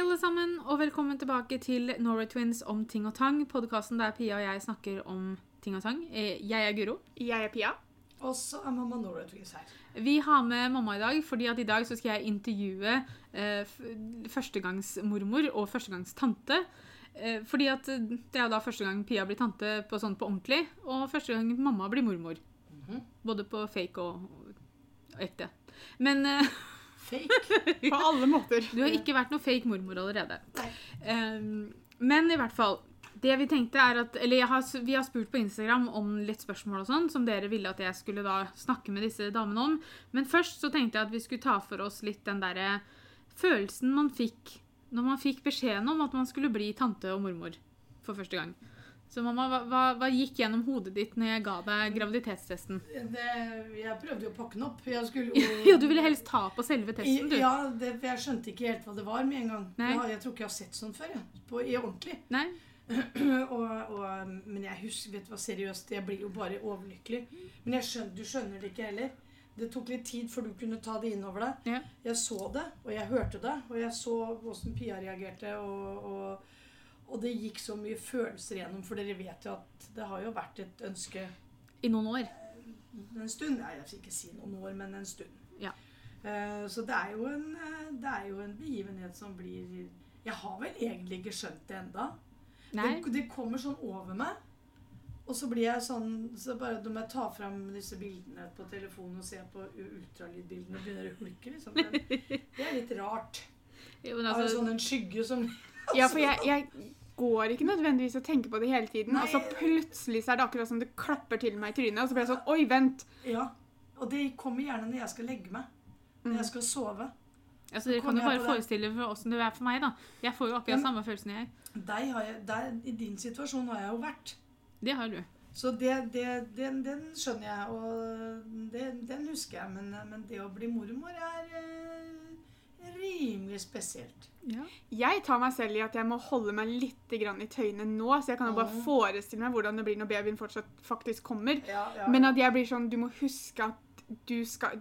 alle sammen, og velkommen tilbake til Norway Twins om ting og tang. Podkasten der Pia og jeg snakker om ting og tang. Eh, Jeg er Guro. Jeg er Pia. Og så er mamma Norway Twins her. Vi har med mamma i dag, fordi at i dag så skal jeg intervjue eh, førstegangsmormor og førstegangstante. Eh, fordi at det er jo da første gang Pia blir tante på sånn på ordentlig, og første gang mamma blir mormor. Mhm. Både på fake og og ekte. Men eh, Fake. På alle måter. du har ikke vært noe fake mormor allerede. Um, men i hvert fall det vi tenkte er at, eller jeg har, Vi har spurt på Instagram om litt spørsmål og sånn, som dere ville at jeg skulle da snakke med disse damene om. Men først så tenkte jeg at vi skulle ta for oss litt den derre følelsen man fikk når man fikk beskjeden om at man skulle bli tante og mormor for første gang. Så mamma, hva, hva, gikk gjennom hodet ditt når jeg ga deg graviditetstesten? Det, jeg prøvde jo å pakke den opp. Skulle jo Ja, Du ville helst ta på selve testen, du. Ja, det, jeg skjønte ikke helt hva det var med en gang. Nei. Jeg, tror ikke jeg har sett sånn før. Jeg, på, I ordentlig. Nei? og, og, men jeg husker, vet du hva, seriøst, jeg blir jo bare overlykkelig. Men skjønner, du skjønner det ikke heller. Det tok litt tid før du kunne ta det inn over deg. Ja. Jeg så det, og jeg hørte det, og jeg så hvordan Pia reagerte. Og, og, og det gikk så mye følelser gjennom, for dere vet jo at det har jo vært et ønske I noen år. en stund. Nei, jeg skal ikke si noen år, men en stund. Ja. Eh, så det er, jo en, eh, det er jo en begivenhet som blir Jeg har vel egentlig ikke skjønt det enda. Det, det kommer sånn over meg. Og så blir jeg sånn så bare Når jeg tar fram disse bildene på telefonen og ser på ultralydbildene og begynner å hulke. liksom. Det, det er litt rart. Jo, altså, sånn en skygge som Ja, for jeg, jeg går ikke nødvendigvis å tenke på det hele tiden. Nei. Og så plutselig så er det akkurat som det klapper til meg i trynet. Og så blir jeg sånn Oi, vent! Ja. Og det kommer gjerne når jeg skal legge meg. Når Mm. jeg skal sove. altså, dere kan jo bare forestille dere åssen det er for meg, da. Jeg får jo akkurat men- samme følelsen jeg. Deg har jeg, der, I din situasjon har jeg jo vært. Det har du. Så det, det, den, den skjønner jeg, og det, den husker jeg. Men, men det å bli mormor er eh, rimelig spesielt. Ja. Jeg tar meg selv i at jeg må holde meg litt grann i tøyene nå, så jeg kan jo bare mm. forestille meg hvordan det blir når babyen fortsatt faktisk kommer. Ja, ja, Men at jeg blir sånn Du må huske at du skal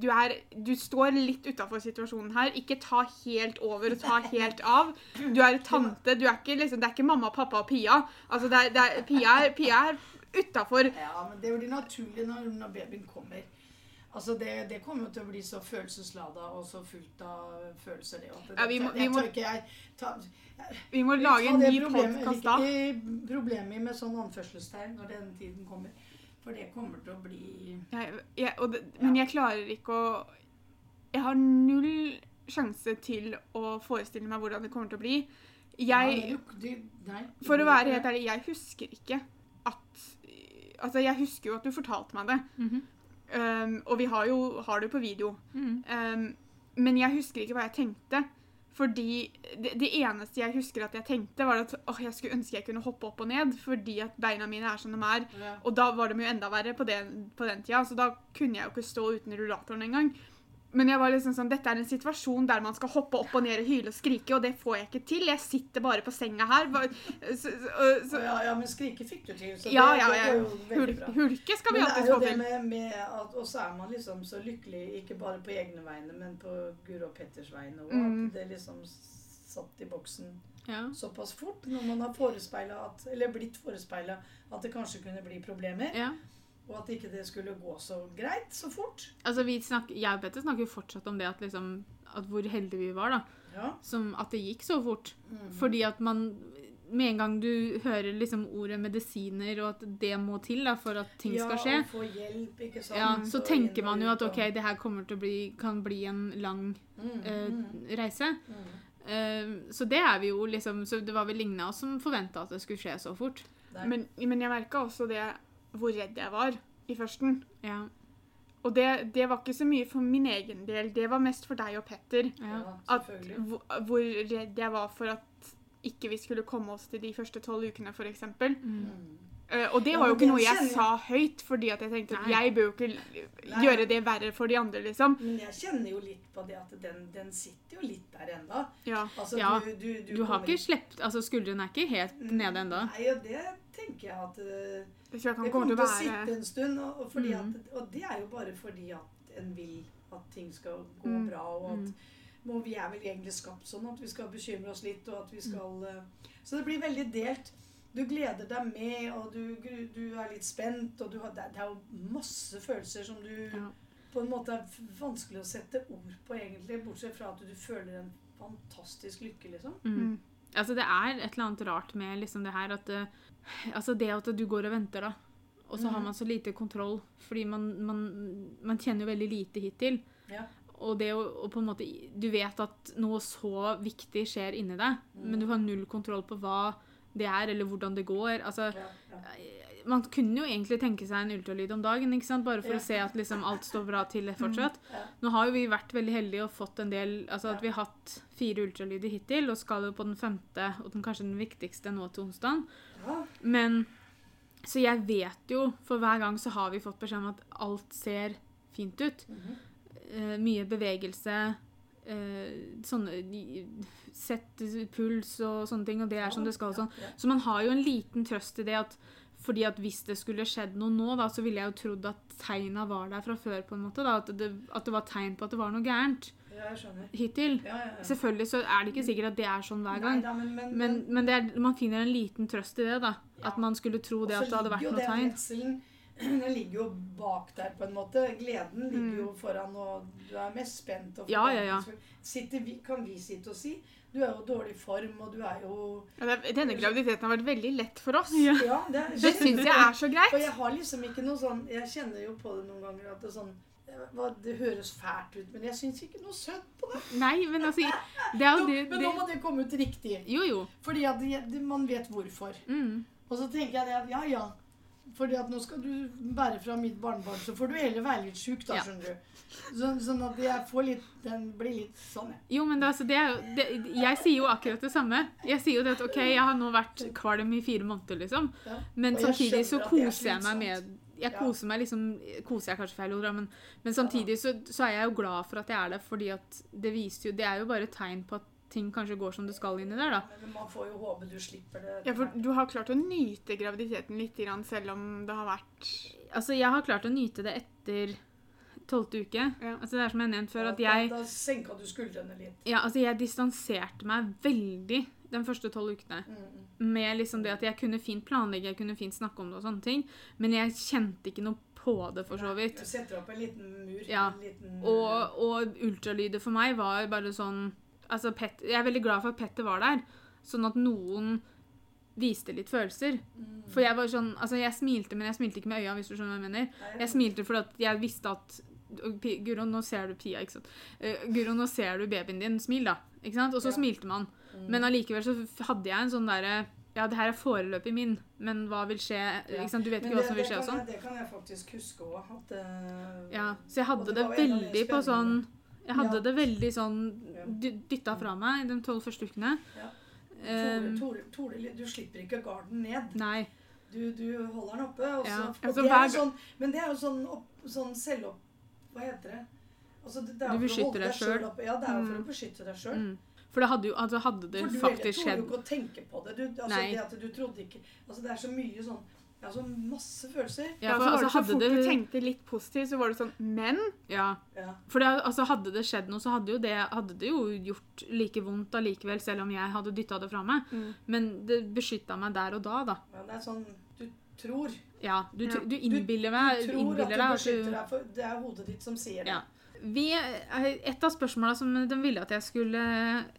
Du, er, du står litt utafor situasjonen her. Ikke ta helt over og ta helt av. Du er tante. Du er ikke liksom Det er ikke mamma, pappa og Pia. Altså, det er, det er, Pia er, Pia er utafor. ja, men det blir naturlig når, når babyen kommer. Altså det, det kommer jo til å bli så følelseslada og så fullt av følelser. Det, det, Ja, vi må- vi må- tror ikke jeg Vi må lage en ny podkast da. Problemet med sånn anførselstegn når den tiden kommer. For det kommer til å bli Jeg, jeg, og det, men jeg klarer ikke å Jeg har null sjanse til å forestille meg hvordan det kommer til å bli. Jeg, for å være helt ærlig, jeg husker ikke at Altså, jeg husker jo at du fortalte meg det. Mhm. Um, og vi har jo har det på video. Mm. Um, men jeg husker ikke hva jeg tenkte. Fordi det, det eneste jeg husker at jeg tenkte, var at åh, jeg skulle ønske jeg kunne hoppe opp og ned, fordi at beina mine er som de er. Ja. Og da var de jo enda verre på den, på den tida, så da kunne jeg jo ikke stå uten rullatoren engang. Men jeg var liksom sånn, dette er en situasjon der man skal hoppe opp og ned og hyle og skrike, og det får jeg ikke til. Jeg sitter bare på senga her. Så, så, ja, ja, men skrike fikk du til, så ja, det, ja, det ja. går jo hulke skal vi det alltid få det til. med, med at Og så er man liksom så lykkelig, ikke bare på egne vegne, men på Guro og Petters vegne òg. Mm. At det liksom satt i boksen ja. såpass fort når man har forespeila Eller blitt forespeila at det kanskje kunne bli problemer. ja. Og at ikke det skulle gå så greit så fort. Altså, vi snakker, jeg og Petter snakker jo fortsatt om det at liksom at hvor heldige vi var, da. Ja. Som at det gikk så fort. Mhm. Fordi at man Med en gang du hører liksom ordet medisiner, og at det må til da, for at ting skal skje, Ja, og få hjelp, ikke sant. ja, så så tenker man jo at OK, det her kommer til å bli, kan bli en lang Mm, eh, mm, reise. mm. Eh, så det er vi jo liksom Så det var vel ingen av oss som forventa at det skulle skje så fort. Men, men jeg merka også det hvor redd jeg var i førsten. Ja. Og det, det var ikke så mye for min egen del, det var mest for deg og Petter. ja. At, hvor, hvor redd jeg var for at ikke vi skulle komme oss til de første tolv ukene, f.eks. Mm. Uh, og det Ja, var jo ikke noe jeg kjenner sa høyt, fordi at jeg tenkte at jeg bør jo ikke Nei. gjøre det verre for de andre, liksom. Men jeg kjenner jo litt på det at den, den sitter jo litt der enda. Ja. Altså, Ja, du, du, du, Du har kommer ikke sluppet Altså, skuldrene er ikke helt nede ennå. Nei, og det tenker jeg at eh, Det tror jeg kan Det komme kommer til å sitte en stund, og, og, fordi Mm. at, og det er jo bare fordi at en vil at ting skal gå Mm. bra, og at Mm. Og vi er vel egentlig skapt sånn at vi skal bekymre oss litt, og at vi skal eh, Så det blir veldig delt. Du gleder deg med, og du, du er litt spent, og du har, det er- det er jo masse følelser som du Ja. på en måte er vanskelig å sette ord på, egentlig, bortsett fra at du føler en fantastisk lykke, liksom. Mm. Altså, det er et eller annet rart med liksom det her at eh, Altså, det at du går og venter, da. Og så har Mhm. man så lite kontroll, fordi man, man, man kjenner jo veldig lite hittil. Ja. Og det å, å på en måte Du vet at noe så viktig skjer inni deg, men du har null kontroll på hva det er, eller hvordan det går. Altså, Ja, ja. man kunne jo egentlig tenke seg en ultralyd om dagen, bare for å se at liksom alt står bra til fortsatt. Ja. Nå har jo vi vært veldig heldige og fått en del Altså at vi har hatt fire ultralyder hittil, og skal jo på den femte, og den kanskje den viktigste nå til onsdag. Men Så jeg vet jo, for hver gang så har vi fått beskjed om at alt ser fint ut. Mhm. Eh, mye bevegelse. eh, sånne Sett puls og sånne ting, og det er som det skal. sånn. Så man har jo en liten trøst i det at fordi at hvis det skulle skjedd noe nå, da, så ville jeg jo trodd at tegna var der fra før. på en måte, da, At det, at det var tegn på at det var noe gærent. Hittil. Ja, ja, ja. Selvfølgelig så er det ikke sikkert at det er sånn hver gang. Neida, men, men, Men, men det er, man finner en liten trøst i det. da. Ja. At man skulle tro det at det hadde vært noe tegn. redselen, Den ligger jo bak der, på en måte. Gleden ligger Mm. jo foran, og du er mest spent. Og Ja, ja, ja. vi, kan vi sitte og si Du er jo dårlig form, og du er jo Ja, det- Denne graviditeten har vært veldig lett for oss. Ja. Ja, det, er- Det syns jeg er så greit. Og jeg har liksom ikke noe sånn Jeg kjenner jo på det noen ganger at det er sånn det høres fælt ut, men jeg syns ikke noe søtt på det. Nei, men altså Det er jo det, men nå må det komme ut riktig. Jo, jo. Fordi at det- man vet hvorfor. Mm. Og så tenker jeg det at ja, ja. Fordi at nå skal du bære fra mitt barnebarn, så får du heller være litt sjuk, da, Ja. skjønner du. Så, sånn at jeg får litt Den blir litt sånn, jeg. Jo, men det, altså, det er jo det, Jeg sier jo akkurat det samme. Jeg sier jo det at OK, jeg har nå vært kvalm i fire måneder, liksom. Men samtidig så er koser jeg meg med Jeg Ja. koser meg liksom Koser jeg kanskje feil ord, men, men samtidig så, så er jeg jo glad for at jeg er det, fordi at det viser jo Det er jo bare et tegn på at ting kanskje går som det skal inni der, da. Men man får jo håpe du slipper det. Ja, for du har klart å nyte graviditeten litt, grann, selv om det har vært Altså, jeg har klart å nyte det etter tolvte uke. Ja. Altså, det er som jeg har nevnt før, at jeg Da, da senka du skuldrene litt. Ja, altså, jeg distanserte meg veldig de første tolv ukene. Mm. Med liksom det at jeg kunne fint planlegge, jeg kunne fint snakke om det og sånne ting, men jeg kjente ikke noe på det, for så vidt. Du setter opp en liten mur. Ja. En liten, Og, og ultralydet for meg var bare sånn Altså, Pet, jeg er veldig glad for at Petter var der, sånn at noen viste litt følelser. Mm. For jeg var sånn Altså, jeg smilte, men jeg smilte ikke med øya, hvis du skjønner hva jeg mener. Jeg smilte fordi at jeg visste at Guro, nå ser du Pia, ikke sant. Uh, Guro, nå ser du babyen din. Smil, da. Ikke sant? Og så Ja. smilte man. Mm. Men allikevel så hadde jeg en sånn derre Ja, det her er foreløpig min, men hva vil skje? Ja. Ikke sant? Du vet Men ikke hva som vil skje og sånn. Det kan jeg faktisk huske òg. At eh, Ja, så jeg hadde det det veldig på sånn. Jeg hadde Ja. det veldig sånn dytta fra meg de tolv første ukene. Ja. Um, Tore, Tore, Tore, du slipper ikke garden ned. nei. Du, du holder den oppe. Og så, Ja. Altså, det sånn, men det er jo sånn, opp, sånn selvopp... Hva heter det? Altså, det, det er Du beskytter deg selv. Ja, det er jo for Mm. å beskytte deg sjøl. Mm. For det hadde jo altså hadde det For du faktisk torde jo ikke å tenke på det. Du, altså, Nei. det at du trodde ikke Altså, det er så mye sånn ja, så masse følelser. Ja, Ja, for altså det så fort du tenkte litt positivt, så var det sånn Men Ja. Ja. For det, altså, hadde det skjedd noe, så hadde, jo det, hadde det jo gjort like vondt allikevel, selv om jeg hadde dytta det fra meg. Mm. Men det beskytta meg der og da, da. ja, det er sånn Du tror. Ja, du, du innbiller meg Du tror at du beskytter deg, for det er hodet ditt som sier det. Ja. Vi, et av spørsmåla som de ville at jeg skulle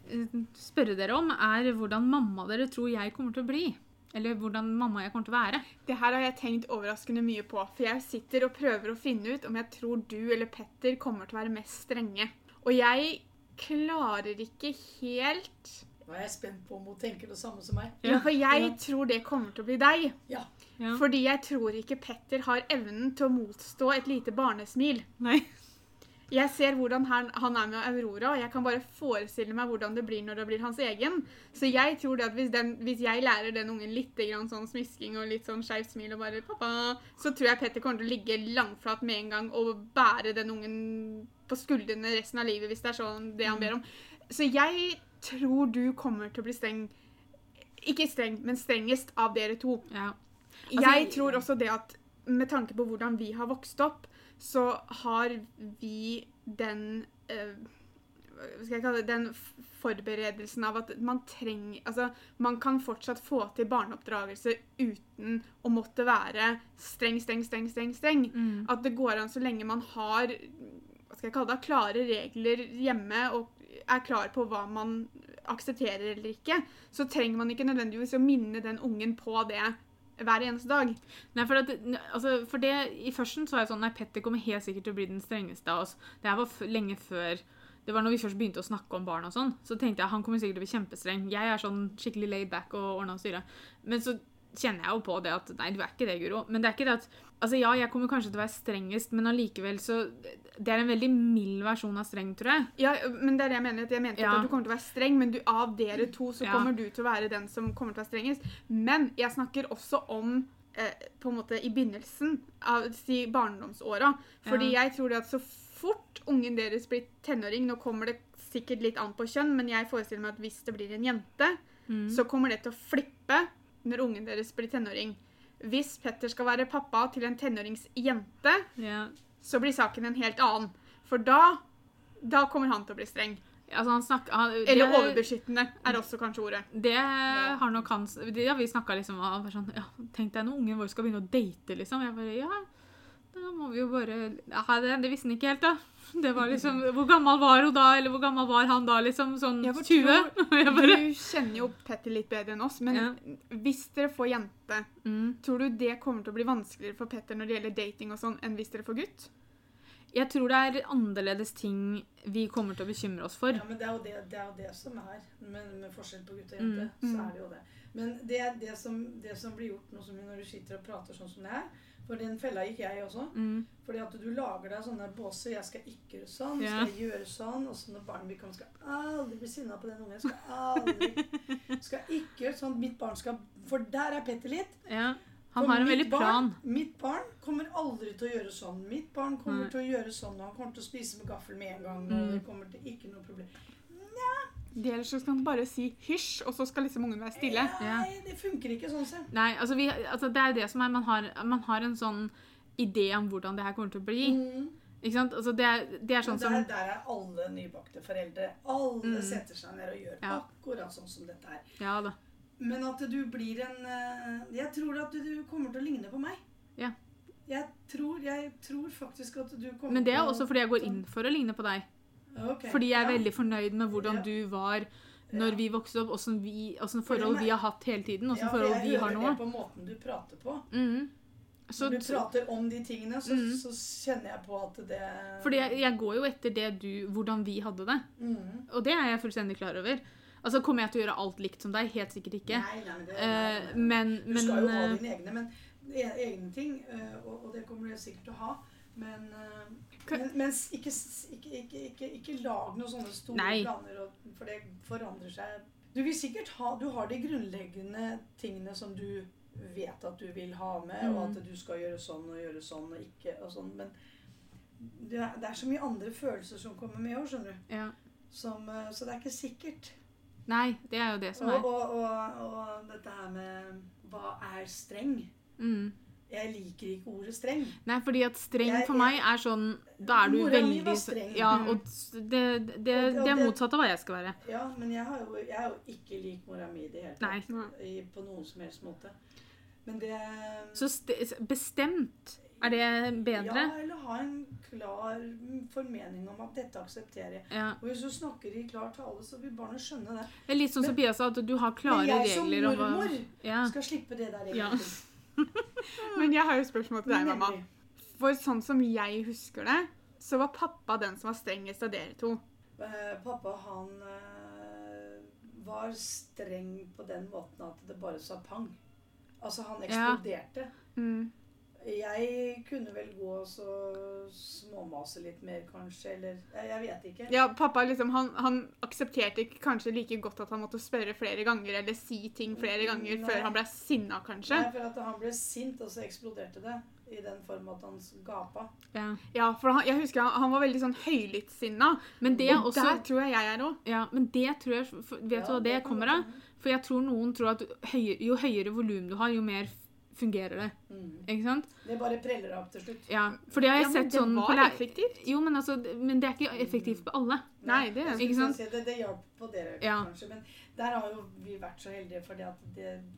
eh, spørre dere om, er hvordan mamma dere tror jeg kommer til å bli. Eller hvordan mamma jeg kommer til å være. Det her har jeg tenkt overraskende mye på, for jeg sitter og prøver å finne ut om jeg tror du eller Petter kommer til å være mest strenge. Og jeg klarer ikke helt Nå er jeg spent på om hun tenker det samme som meg. Ja, for jeg Ja. tror det kommer til å bli deg. Ja. Ja. Fordi jeg tror ikke Petter har evnen til å motstå et lite barnesmil. Nei. Jeg ser hvordan han, han er med Aurora, og jeg kan bare forestille meg hvordan det blir når det blir hans egen. Så jeg tror det at hvis, den, hvis jeg lærer den ungen litt grann sånn smisking og litt sånn skeivt smil og bare 'pappa', så tror jeg Petter kommer til å ligge langflat med en gang og bære den ungen på skuldrene resten av livet hvis det er sånn det han ber om. Så jeg tror du kommer til å bli streng Ikke streng, men strengest av dere to. Ja. Jeg Altså, tror også det at med tanke på hvordan vi har vokst opp, så har vi den uh, hva skal jeg kalle det, den forberedelsen av at man trenger Altså, man kan fortsatt få til barneoppdragelse uten å måtte være streng, streng, streng, streng. streng. Mm. At det går an så lenge man har hva skal jeg kalle det, klare regler hjemme og er klar på hva man aksepterer eller ikke, så trenger man ikke nødvendigvis å minne den ungen på det hver eneste dag. Nei, for, at, altså, for det, I førsten så var jeg sånn Nei, Petter kommer helt sikkert til å bli den strengeste av oss. Det her var lenge før Det var når vi først begynte å snakke om barn og sånn. Så tenkte jeg han kommer sikkert til å bli kjempestreng. Jeg er sånn skikkelig laid back og ordna og styra. Men så kjenner jeg jo på det at Nei, du er ikke det, Guro. Men det er ikke det at Altså, ja, jeg kommer kanskje til å være strengest, men allikevel så Det er en veldig mild versjon av streng, tror jeg. Ja, men det er det jeg mener. Jeg mente Ja. at du kommer til å være streng, men du, av dere to så Ja. kommer du til å være den som kommer til å være strengest. Men jeg snakker også om eh, på en måte i begynnelsen av si barndomsåra. Fordi jeg tror det at så fort ungen deres blir tenåring Nå kommer det sikkert litt an på kjønn, men jeg forestiller meg at hvis det blir en jente, Mm. så kommer det til å flippe når ungen deres blir tenåring. Hvis Petter skal være pappa til en tenåringsjente, Ja. så blir saken en helt annen. For da, da kommer han til å bli streng. Altså, han snakker han, Eller overbeskyttende er også kanskje ordet. Det har nok han det har vi snakka liksom om. Sånn, ja, Tenk deg når ungen vår skal begynne å date, liksom. Jeg bare Ja, da må vi jo bare ja, det, det visste han ikke helt, da. Det var liksom Hvor gammel var hun da, eller hvor gammel var han da, liksom? Sånn bare 20? Jeg bare, Du kjenner jo Petter litt bedre enn oss, men Ja. hvis dere får jente, mm. tror du det kommer til å bli vanskeligere for Petter når det gjelder dating og sånn, enn hvis dere får gutt? Jeg tror det er annerledes ting vi kommer til å bekymre oss for. Ja, men det er jo det, det, er jo det som er. Men med forskjell på gutt og jente, Mm. så er det jo det. Men det det som, det som blir gjort nå som når du sitter og prater sånn som det er For den fella gikk jeg også. Mm. Fordi at du lager deg sånne båser. 'Jeg skal ikke gjøre sånn. Ja. Skal jeg gjøre sånn?' Og så når barnet mitt kommer, skal jeg aldri bli sinna på den ungen. Skal aldri Skal ikke gjøre sånn. Mitt barn skal For der er Petter litt. Ja. Han For har en veldig barn- plan. Mitt barn kommer aldri til å gjøre sånn. Mitt barn kommer Nei. til å gjøre sånn, og han kommer til å spise med gaffel med en gang. Og Mm. det kommer til ikke noe problem. Nja. Eller så skal han bare si hysj, og så skal liksom ungen være stille. Nei, det funker ikke sånn, selv. Nei, altså, vi, altså det er det som er man har, man har en sånn idé om hvordan det her kommer til å bli. Mm. Ikke sant? Altså, det, er, det er sånn som der, der er alle nybakte foreldre. Alle Mm. setter seg ned og gjør Ja. akkurat sånn som dette er. Ja da. Men at du blir en eh, Jeg tror at du kommer til å ligne på meg. Ja. Jeg tror, jeg tror faktisk at du kommer Men det er også fordi jeg går inn for å ligne på deg. Okay. Fordi jeg er ja. veldig fornøyd med hvordan Ja. du var når vi vokste opp, åssen vi- forhold vi har hatt hele tiden, åssen Ja, forhold jeg vi har hører nå. det på måten du prater på. Mm. Så, Når du prater om de tingene, så, Mm. så kjenner jeg på at det fordi jeg, jeg går jo etter det du, hvordan vi hadde det. mm. Og det er jeg fullstendig klar over. Altså, Kommer jeg til å gjøre alt likt som deg? Helt sikkert ikke. Nei, nei, men det, Eh, nei, nei, nei. men Du men, skal jo ha eh, dine egne, men e- egne ting, eh, og, og det kommer du sikkert til å ha. Men, men, men ikke, ikke, ikke, ikke, lag noen sånne store Nei. planer, for det forandrer seg. Du vil sikkert ha Du har de grunnleggende tingene som du vet at du vil ha med, og Mm. at du skal gjøre sånn og gjøre sånn og ikke og sånn, men det er, det er så mye andre følelser som kommer med òg, skjønner du. ja. Som, så det er ikke sikkert. Nei, det er jo det som Og, er. og, og, og dette her med Hva er streng? Mm. Jeg liker ikke ordet streng. Nei, fordi at streng Jeg- for meg er sånn Da er du Mora veldig var streng. Ja, Mm. og det, det, det, det er motsatt av hva jeg skal være. Ja, men jeg, har jo, jeg er jo ikke lik mora mi i det hele tatt. På noen som helst måte. Men det Så st bestemt er det bedre. Ja, eller ha en klar formening om at dette aksepterer jeg. Ja. Og hvis du snakker i klar tale, så vil barnet skjønne det. Det er litt sånn som Pia sa, at du har klare regler. Men jeg som regler. mormor Ja. skal slippe det der Ja. egentlig. Men jeg har jo spørsmål til deg, mamma. For sånn som jeg husker det, så var pappa den som var strengest av dere to. Eh, Pappa, han eh, var streng på den måten at det bare sa pang. Altså, han eksploderte. Ja. Mm. Jeg kunne vel gå og så småmase litt mer, kanskje, eller Jeg, jeg vet ikke. Ja, pappa liksom, han, han aksepterte ikke kanskje like godt at han måtte spørre flere ganger eller si ting flere ganger Nei. før han ble sinna, kanskje. Nei, for at han ble sint, og så eksploderte det. I den form at han gapa. Ja. Ja, for han, jeg husker han, han var veldig sånn høylytt sinna. Men det Og også der tror jeg jeg er òg. ja, men det tror jeg for, Vet du Ja, hva det det kommer av? For jeg tror noen tror at jo høyere volum du har, jo mer fungerer det. Mm. Ikke sant? Det bare preller opp til slutt. Ja, for det har jeg Ja, sett det sånn var på effektivt. Jo, men, altså, men det er ikke effektivt på alle. Nei, det er ikke sant? si Det, det hjalp på dere, Ja. kanskje. Men der har jo vi vært så heldige, for det,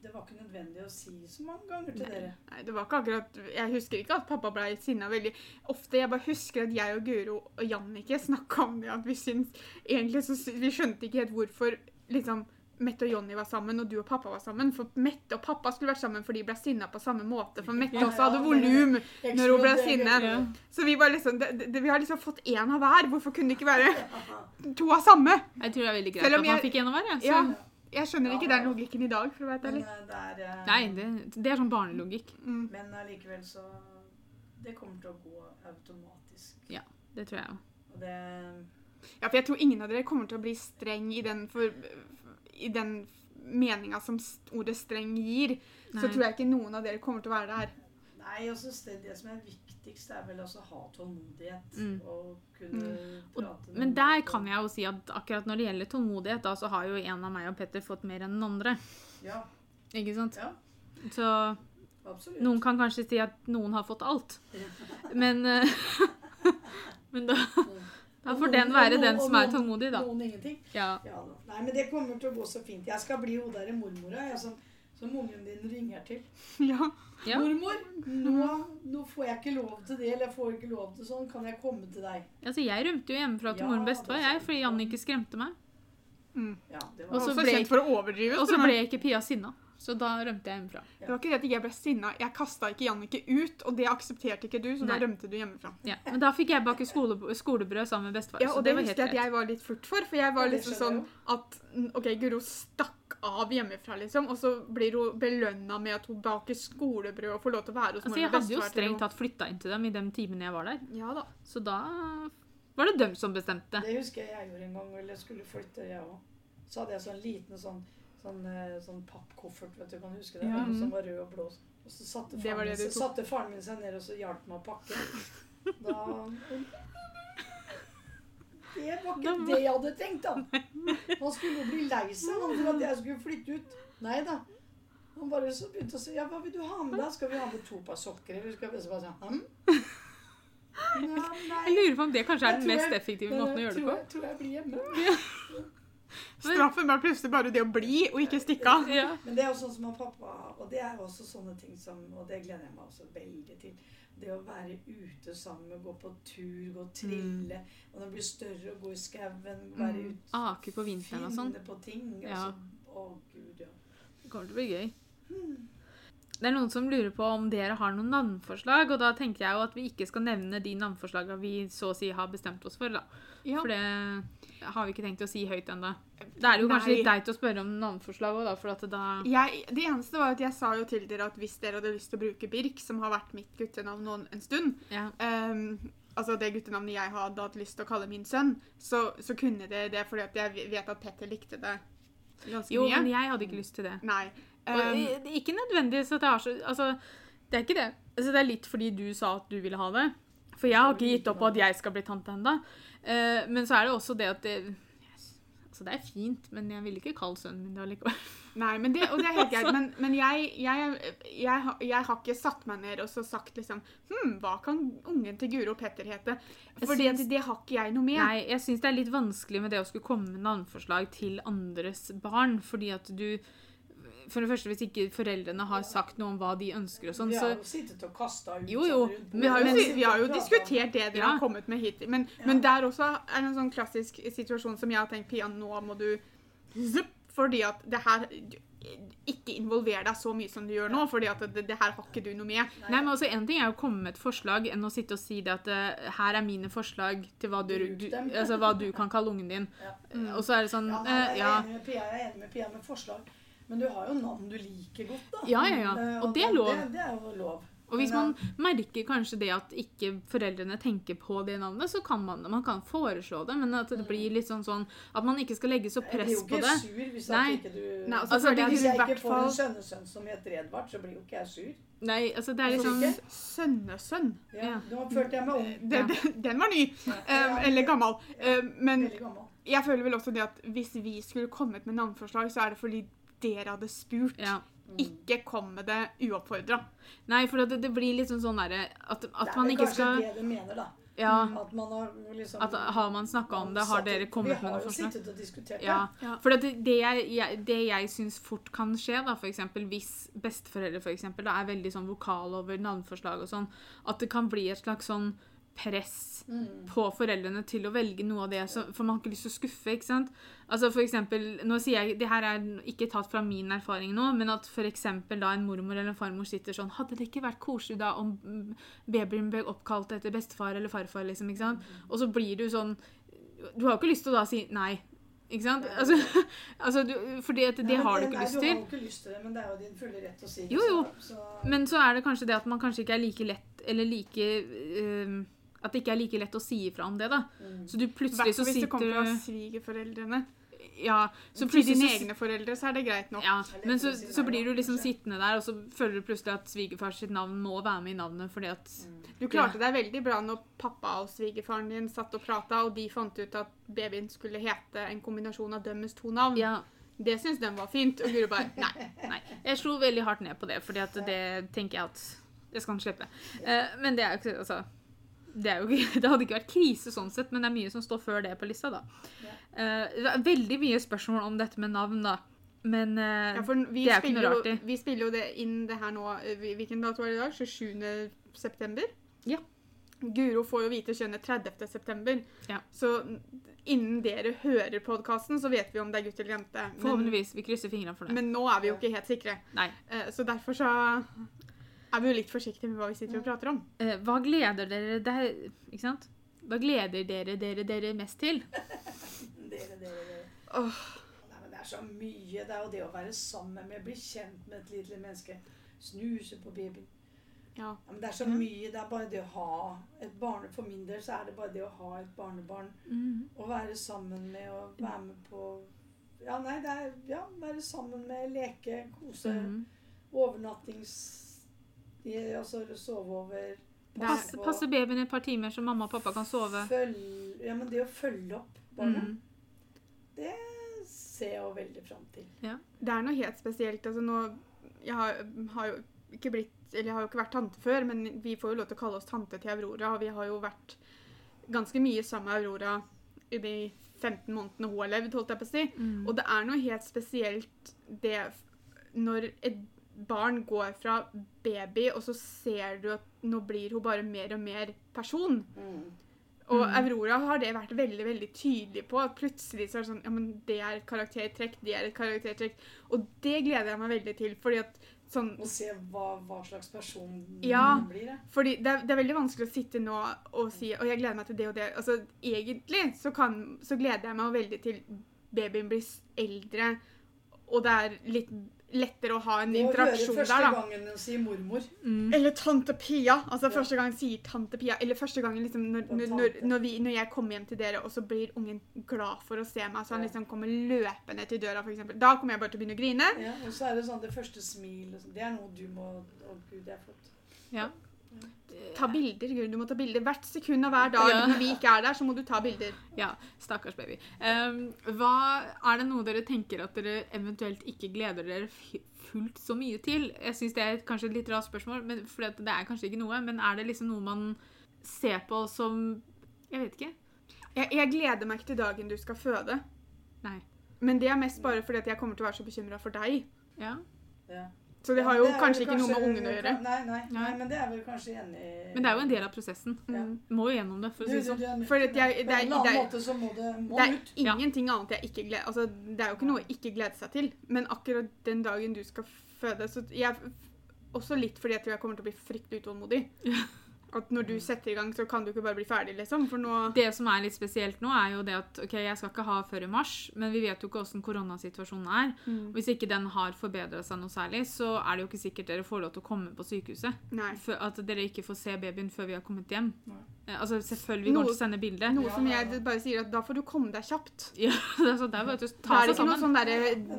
det var ikke nødvendig å si så mange ganger til dere. Nei, det var ikke akkurat Jeg husker ikke at pappa ble sinna veldig ofte. Jeg bare husker at jeg og Guro og Jannicke snakka om det. At vi syns Egentlig så Vi skjønte ikke helt hvorfor liksom Mette og Jonny var sammen, og du og pappa var sammen. For Mette og pappa skulle vært sammen, for de ble sinna på samme måte. For Mette Ja, også hadde volum når hun ble sinne. Ja. Så vi var liksom det, det, Vi har liksom fått én av hver. Hvorfor kunne det ikke være to av samme? Jeg tror det er veldig greit at man fikk en av hver. Ja. Så, Ja. Jeg skjønner Ja, ikke den logikken i dag, for å være ærlig. eh, det er eh, Nei, det, det er sånn barnelogikk. Mm. Men allikevel så Det kommer til å gå automatisk. Ja, Det tror jeg òg. Ja, for jeg tror ingen av dere kommer til å bli streng i den, for, i den meninga som ordet 'streng' gir. Så tror jeg ikke noen av dere kommer til å være der. Nei, altså det, det som er viktigst, er vel altså å ha tålmodighet. Mm. Og kunne Og, prate men der kan jeg jo si at akkurat når det gjelder tålmodighet, da, så har jo en av meg og Petter fått mer enn den andre. Ja, Ikke sant? ja Så absolutt. noen kan kanskje si at noen har fått alt. Men eh, Men da, da får den være den som er tålmodig, da. Noen ingenting. Ja. Ja da. Nei, men det kommer til å gå så fint. Jeg skal bli hun derre mormora jeg, som, som ungen din ringer til. Ja. Ja. Mormor, nå, nå får jeg ikke lov til det, eller jeg får ikke lov til sånn. Kan jeg komme til deg? Altså, jeg rømte jo hjemmefra til Ja, mor og bestefar, jeg, fordi Jannicke skremte meg. Mm. Ja, det Og var så Også ble- kjent for å overdrive. Og så ble ikke Pia sinna, så da rømte jeg hjemmefra. Det var ikke det at jeg ble sinna. Jeg kasta ikke Jannicke ut, og det aksepterte ikke du, så Nei. da rømte du hjemmefra. Ja. Men da fikk jeg bake skole, skolebrød sammen med bestefar. Ja, så og det var husker jeg at jeg var litt furt for, for jeg var Ja, liksom sånn at mm, OK, Guro stakk av hjemmefra, liksom, og så blir hun belønna med at hun baker skolebrød og får lov til å være hos Altså, mor jeg hadde jo strengt tatt flytta inn til dem i de timene jeg var der. Ja da. Så da var det dem som bestemte. Det husker jeg jeg gjorde en gang, eller jeg skulle flytte, jeg òg. Så hadde jeg sånn liten sånn, sånn, eh, sånn pappkoffert, vet du, kan huske det? Ja. Som var rød og blå. Og så satte Det var faren, det du så satte faren min seg ned og så hjalp meg å pakke. Da Det var ikke det jeg hadde tenkt, da. Han skulle jo bli lei seg for at jeg skulle flytte ut. Nei da. Han bare så begynte å si ja, hva vil du ha med deg? Skal vi ha med to par sokker? Eller skal vi så bare si hm? Ja, nei. Jeg lurer på om det kanskje er den mest jeg- effektive måten å gjøre det på. Jeg, tror jeg blir hjemme. Straffen var plutselig bare det å bli og ikke stikke av. Ja. Men det er jo sånn som han pappa Og det er også sånne ting som Og det gleder jeg meg også veldig til. Det å være ute sammen, gå på tur, gå og trille. Og når det blir større, å gå i skauen, være Mm. Ake på vinteren og sånn. finne på ting. Ja. Altså, å, gud, ja. Det kommer til å bli gøy. Det er noen som lurer på om dere har noen navnforslag, og da tenker jeg jo at vi ikke skal nevne de navnforslagene vi så å si har bestemt oss for, da. Ja. For det har vi ikke tenkt å si høyt ennå. Det er jo kanskje Nei. litt deit å spørre om navnforslag òg, da, for at da Jeg, det eneste var at jeg sa jo til dere at hvis dere hadde lyst til å bruke Birk, som har vært mitt guttenavn nå en stund, Ja. um, altså det guttenavnet jeg hadde hatt lyst til å kalle min sønn, så, så kunne dere det fordi jeg vet at Petter likte det ganske Jo, mye. men jeg hadde ikke lyst til det. Nei. Det er ikke nødvendigvis at jeg har så Altså, det er ikke det. Altså, det er litt fordi du sa at du ville ha det. For jeg har ikke gitt opp på at jeg skal bli tante ennå. men så er det også det at det Altså, det er fint, men jeg ville ikke kalt sønnen min det allikevel. Nei, men det, og det er helt greit. Men, men jeg, jeg, jeg, jeg har ikke satt meg ned og så sagt liksom Hm, hva kan ungen til Guro Petter hete? For Fordi det har ikke jeg noe med. Nei, jeg syns det er litt vanskelig med det å skulle komme med navneforslag til andres barn, fordi at du For det første, hvis ikke foreldrene har sagt noe om hva de ønsker og sånn, Vi så har jo sittet og kasta ut Jo, jo, Vi har jo, vi har jo diskutert det dere Ja. har kommet med hit. Men, Ja. men der også er det en sånn klassisk situasjon som jeg har tenkt Pia, nå må du zup, Fordi at det her Ikke involver deg så mye som du gjør nå, fordi at det, det her har ikke du noe med. Nei, men altså En ting er å komme med et forslag enn å sitte og si det at eh, her er mine forslag til hva du, du, altså, hva du kan kalle ungen din. Ja. Eh, Og så er det sånn Ja, eh, jeg, er enig med Pia, jeg er enig med Pia med forslag. Men du har jo navn du liker godt, da. Ja, ja, ja. Og, Og det er lov. Det, det er jo lov. Og hvis man merker kanskje det at ikke foreldrene tenker på det navnet, så kan man man kan foreslå det, men at det blir litt sånn sånn at man ikke skal legge så Jeg blir press jo på ikke det. sur hvis Nei. ikke du Nei, Altså, føler Hvis jeg ikke får en sønnesønn som heter Edvard, så blir jo ikke jeg sur. Nei, altså det er Hvorfor liksom ikke? Sønnesønn. Ja. Nå følte jeg meg ung. Den, den var ny. Ja. eh, eller gammel. Eh, men jeg føler vel også det at hvis vi skulle kommet med navnforslag, så er det fordi dere hadde spurt. Ja. ikke kom med det uoppfordra. Nei, for det, det blir liksom sånn derre at, Det at er man ikke kanskje skal det du mener, da. Ja. At man har liksom At har man snakka om det, har satt- dere kommet Vi har jo sittet og diskutert det. Ja. Ja. For det, det jeg, jeg, det jeg syns fort kan skje, da, for eksempel, hvis besteforeldre for eksempel, da, er veldig sånn vokal over navneforslag og sånn, at det kan bli et slags sånn press Mm. på foreldrene til å velge noe av det, så, for man har ikke lyst til å skuffe, ikke sant? Altså for eksempel, nå sier jeg, det her er ikke tatt fra min erfaring nå, men at for eksempel da en mormor eller en farmor sitter sånn, hadde det ikke vært koselig da om mm, babyen ble oppkalt etter bestefar eller farfar, liksom, ikke sant? Og så blir du sånn, du har jo ikke lyst til å da si nei, ikke sant? Nei. Altså, altså du, fordi at det Nei, har du nei, ikke lyst Du har til. ikke lyst til det, men det er jo din fulle rett å si. Jo, jo. Så, så, Men så er det kanskje det at man kanskje ikke er like lett, eller like, øhm, at det ikke er like lett å si ifra om det da. mm. Så du plutselig så Hvis det kommer fra sitter du, svigerforeldrene. ja, så Til dine så egne foreldre så er det greit nok. Ja, men så, så blir du liksom sittende der, og så føler du plutselig at svigerfars sitt navn må være med i navnet, fordi at Mm. Du klarte deg veldig bra når pappa og svigerfaren din satt og prata, og de fant ut at babyen skulle hete en kombinasjon av dømmes to navn. Ja, Det syntes de var fint, og Guro bare nei. nei. Jeg slo veldig hardt ned på det, fordi at det tenker jeg at det skal han slippe. Eh, men det er jo ikke Altså det, ikke, det hadde ikke vært krise sånn sett, men det er mye som står før det på lista, da. Ja. Uh, veldig mye spørsmål om dette med navn, da. Men uh, Ja, Det er ikke noe rart jo, vi spiller jo det inn det her nå eh, Hvilken dato er det i dag? 27. september? Ja. Guro får jo vite kjønnet 30. september. Ja. Så innen dere hører podkasten, så vet vi om det er gutt eller jente. Forhåpentligvis. Vi krysser fingrene for det. men nå er vi jo ikke helt sikre. Nei. Uh, Så derfor så er vi jo litt forsiktige med hva vi sitter og prater om. Eh, hva gleder dere deg Ikke sant? Hva gleder dere dere, dere mest til? Dere, dere, dere. Oh. Nei, men det er så mye. Det er jo det å være sammen med, bli kjent med et lite menneske. Snuse på babyen. Ja. Ja, men det er så mye. Det er bare det å ha et barne For min del så er det bare det å ha et barnebarn. Å være sammen med og være med på Ja, nei, det er Ja, være sammen med, leke, kose. Mm. Overnattings... Altså sove over. Er- Passe, passe babyen et par timer så mamma og pappa kan sove. Følg, ja, men det å følge opp barnet, mm. det ser jeg jo veldig fram til. Det er noe helt spesielt. Altså nå Jeg har, har jo ikke blitt Eller jeg har jo ikke vært tante før, men vi får jo lov til å kalle oss tante til Aurora, og vi har jo vært ganske mye sammen med Aurora i de 15 månedene hun har levd, holdt jeg på å si. Mm. Og det er noe helt spesielt det når et barn går fra baby, og så ser du at nå blir hun bare mer og mer person. Og Mm. Aurora har det vært veldig veldig tydelig på. at Plutselig så er det sånn Ja, men det er et karaktertrekk, det er et karaktertrekk. Og det gleder jeg meg veldig til, fordi at sånn Å se hva, hva slags person Ja. blir. det. Fordi det er, det er veldig vanskelig å sitte nå og si Og jeg gleder meg til det og det. Altså, egentlig så, kan, så gleder jeg meg veldig til babyen blir eldre, og det er litt lettere å ha en Det å høre interaksjon første der, da. gangen den sier mormor. Mm. Eller tante Pia. Altså Ja. Første gang sier tante Pia. Eller første gangen liksom, når, når, når, vi, når jeg kommer hjem til dere, og så blir ungen glad for å se meg, så han Ja. liksom kommer løpende til døra, f.eks. Da kommer jeg bare til å begynne å grine. Ja, og så er det sånn det første smil sånn. Det er noe du må Å, gud, det er flott. Ja. Ta bilder, Gud. Du må ta bilder. Hvert sekund av hver dag Ja. når vi ikke er der, så må du ta bilder. Ja, stakkars baby. Um, hva Er det noe dere tenker at dere eventuelt ikke gleder dere fullt så mye til? Jeg syns det er kanskje et litt rart spørsmål, men for det er kanskje ikke noe. Men er det liksom noe man ser på som Jeg vet ikke. Jeg, jeg gleder meg ikke til dagen du skal føde. Nei. Men det er mest bare fordi at jeg kommer til å være så bekymra for deg. Ja. Ja. Så det har jo det kanskje ikke noe med ungene å gjøre. Nei, nei, nei, Nei. men det er vel kanskje enig Men det er jo en del av prosessen. Ja. Mm. Må jo gjennom det, for å si det sånn. For jeg- På det er- en annen det er- måte så må det må Det er ut. Ja. ingenting annet jeg ikke gleder Altså, det er jo ikke noe å ikke glede seg til. Men akkurat den dagen du skal føde så jeg, Også litt fordi jeg tror jeg kommer til å bli fryktelig utålmodig. At når du setter i gang, så kan du ikke bare bli ferdig, liksom. For nå Det som er litt spesielt nå, er jo det at ok, jeg skal ikke ha før i mars, men vi vet jo ikke hvordan koronasituasjonen er. Mm. Hvis ikke den har forbedra seg noe særlig, så er det jo ikke sikkert dere får lov til å komme på sykehuset. Nei. For At dere ikke får se babyen før vi har kommet hjem. Nei. Eh, Altså Selvfølgelig vi kommer til å sende bilde. Noe Ja, som jeg bare sier at da får du komme deg kjapt. Ja, det sånn, det er bare å ta er det er ikke noe sånn der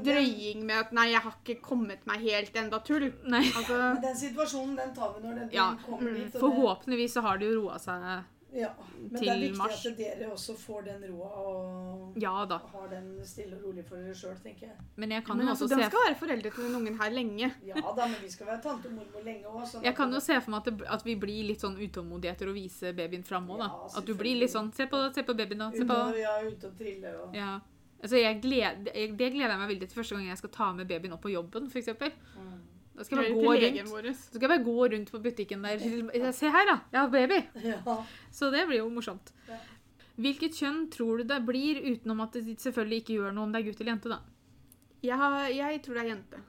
drøying med at 'nei, jeg har ikke kommet meg helt enda', tull. Nei, Altså Men den situasjonen, den tar vi når den, Ja. kommer Mm. dit. Forhåpentligvis så har det jo roa seg Ja, men Til det er viktig mars. at dere også får den roa og Ja da. har den stille og rolig for dere sjøl, tenker jeg. Men jeg kan Men jo altså, også den se skal være foreldre til den ungen her lenge. Ja da, men vi skal være tante og mormor lenge òg. Sånn Jeg kan jo se for meg at, det, at vi blir litt sånn utålmodige etter å vise babyen fram òg, da. Ja, At du blir litt sånn Se på, se på babyen, da. Se på. og, ja, ute og trille og Ja. Altså, jeg gled, jeg, det gleder jeg meg veldig til første gang jeg skal ta med babyen opp på jobben, f.eks. mm. Da skal jeg bare gå rundt. vår. Skal jeg bare gå rundt på butikken der. Se her, da! Jeg har baby! Ja. Så det blir jo morsomt. Hvilket kjønn tror du det blir, utenom at det selvfølgelig ikke gjør noe om det er gutt eller jente, da? Jeg, har, jeg tror det er jente.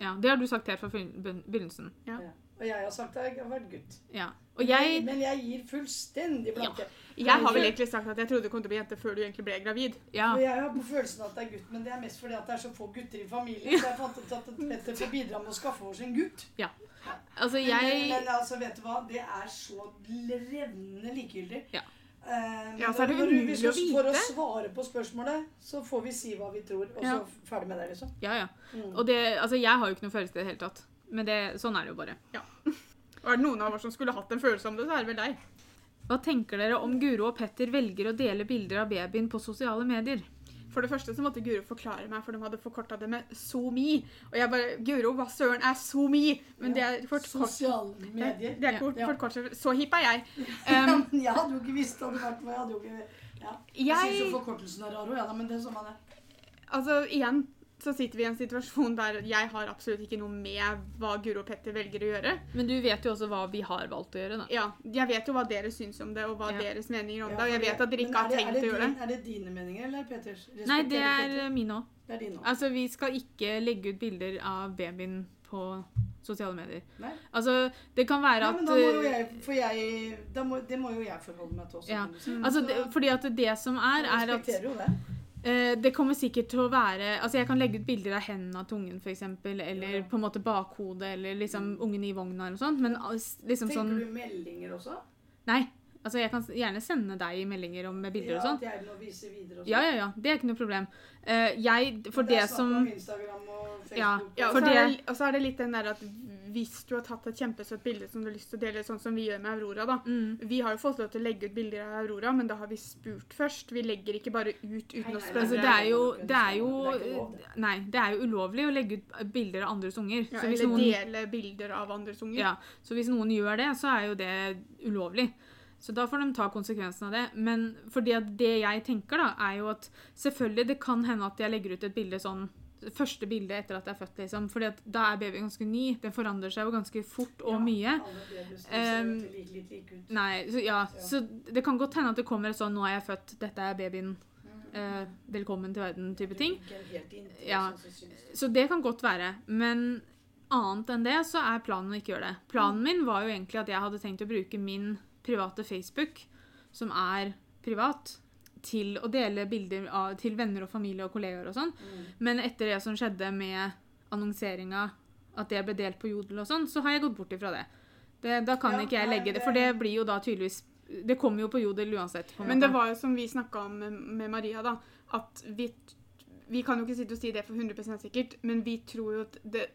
Ja, Det har du sagt helt fra begynnelsen. Ja, begynnelsen. Ja. Og jeg har sagt at jeg har vært gutt. Ja. Og jeg Men jeg gir fullstendig blanke. Jeg har vel egentlig sagt at jeg trodde du kom til å bli jente før du egentlig ble gravid. Ja. Og jeg har på følelsen at det er gutt, men det er mest fordi at det er så få gutter i familien. Så jeg fant ut at dette får bidra med å skaffe oss en gutt. Altså, Men, jeg men altså, vet du hva? Det er så revnende likegyldig. Ja. Eh, Ja, så er det umulig å vite. For å svare på spørsmålet, så får vi si hva vi tror, og Ja. så ferdig med det, liksom. Ja, ja. Mm. Og det, altså, jeg har jo ikke noe følelse i det hele tatt. Men det, sånn er det jo bare. Og er det noen av oss som skulle hatt en følelse om det, så er det vel deg. Hva tenker dere om Guro og Petter velger å dele bilder av babyen på sosiale medier? For det første så måtte Guro forklare meg, for de hadde forkorta det med SoMe. Og jeg bare Guro, hva søren er SoMe? Men det er kort, Sosiale medier. Det er kort, Ja. forkortelse. Så hipp er jeg. Um, jeg hadde jo ikke visst det hadde vært Jeg hadde jo ikke ja. Jeg jeg syns jo forkortelsen er rar òg, ja men det er sånn man er. Altså, igjen så sitter vi i en situasjon der jeg har absolutt ikke noe med hva Guro og Petter velger å gjøre. Men du vet jo også hva vi har valgt å gjøre, da. Ja, Jeg vet jo hva dere syns om det, og hva Ja. deres meninger om Ja, det. Og jeg vet at dere ikke har det- tenkt det å gjøre det. Er det dine meninger, eller Petters? Nei, det er eh, mine òg. Det. Altså, vi skal ikke legge ut bilder av babyen på sosiale medier. Nei. Altså, det kan være Nei, at men da må jo eh, jeg, for jeg da må, Det må jo jeg forholde meg til også. Ja. Mm. Altså, det, fordi at det som er, er at jo det. eh, kommer sikkert til å være Altså, jeg kan legge ut bilder av hendene til ungen, f.eks., eller Ja. på en måte bakhodet, eller liksom Mm. ungen i vogna, eller noe sånt, men liksom Tenker sånn du meldinger også? Nei. Altså, jeg kan gjerne sende deg meldinger om med bilder og sånn. Ja, vise videre og sånn. Ja, ja, ja. Det er ikke noe problem. Uh, jeg For det er snakk som om Instagram og Facebook. Ja, Ja, og så det- det, og så er det litt den der at hvis du har tatt et kjempesøtt bilde som du har lyst til å dele, sånn som vi gjør med Aurora, da. mm, Vi har jo fått lov til å legge ut bilder av Aurora, men da har vi spurt først. Vi legger ikke bare ut uten Nei, å spørre. Altså, det er jo, Det er jo. Nei, det er jo ulovlig å legge ut bilder av andres unger. Ja, Så hvis eller noen, dele bilder av andres unger. ja, så hvis noen gjør det, så er jo det ulovlig. Så da får de ta konsekvensen av det. Men fordi at det jeg tenker, da, er jo at selvfølgelig det kan hende at jeg legger ut et bilde sånn Første bildet etter at jeg er født, liksom. Fordi da er babyen ganske ny. Den forandrer seg jo ganske fort og Ja, mye. Um, ut. Nei, så, ja, Ja. så det kan godt hende at det kommer et sånn 'Nå er jeg født, dette er babyen. Mm. Eh, velkommen til verden'-type ting. Ja. sånn. Så det kan godt være. Men annet enn det så er planen å ikke gjøre det. Planen min var jo egentlig at jeg hadde tenkt å bruke min private Facebook, som er privat, til å dele bilder av, til venner og familie og kollegaer og sånn. Mm. Men etter det som skjedde med annonseringa, at det ble delt på Jodel og sånn, så har jeg gått bort ifra det. det da kan Ja, ikke jeg legge det, for det blir jo da tydeligvis Det kommer jo på Jodel uansett. på Men det var jo som vi snakka om med, med Maria, da, at vi vi kan jo ikke sitte og si det for 100% sikkert, men vi tror jo at det,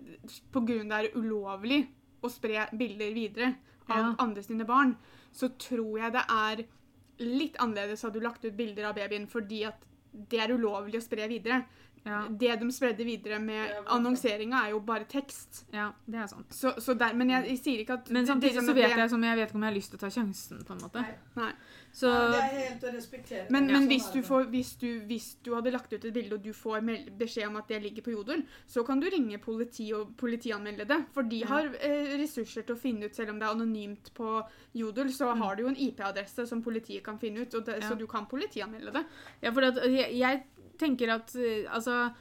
på grunn av det er ulovlig å spre bilder videre av Ja. andre sine barn, så tror jeg det er litt annerledes hadde du lagt ut bilder av babyen fordi at det er ulovlig å spre videre. ja, Det de spredde videre med annonseringa, er jo bare tekst. ja, det er sant. Så, så der, men jeg, jeg sier ikke at Men det- samtidig liksom så vet jeg som jeg vet ikke om jeg har lyst til å ta sjansen, på en måte. Nei. Nei. Så Ja, det er helt å respektere. Men, men Sånn hvis, du får, hvis, du, hvis du hadde lagt ut et bilde, og du får beskjed om at det ligger på Jodel, så kan du ringe politi og politianmelde det. For de har eh, ressurser til å finne ut, selv om det er anonymt på Jodel, så Mm. har du jo en IP-adresse som politiet kan finne ut, det, Ja. så du kan politianmelde det. Ja, for at, jeg, jeg tenker at eh, altså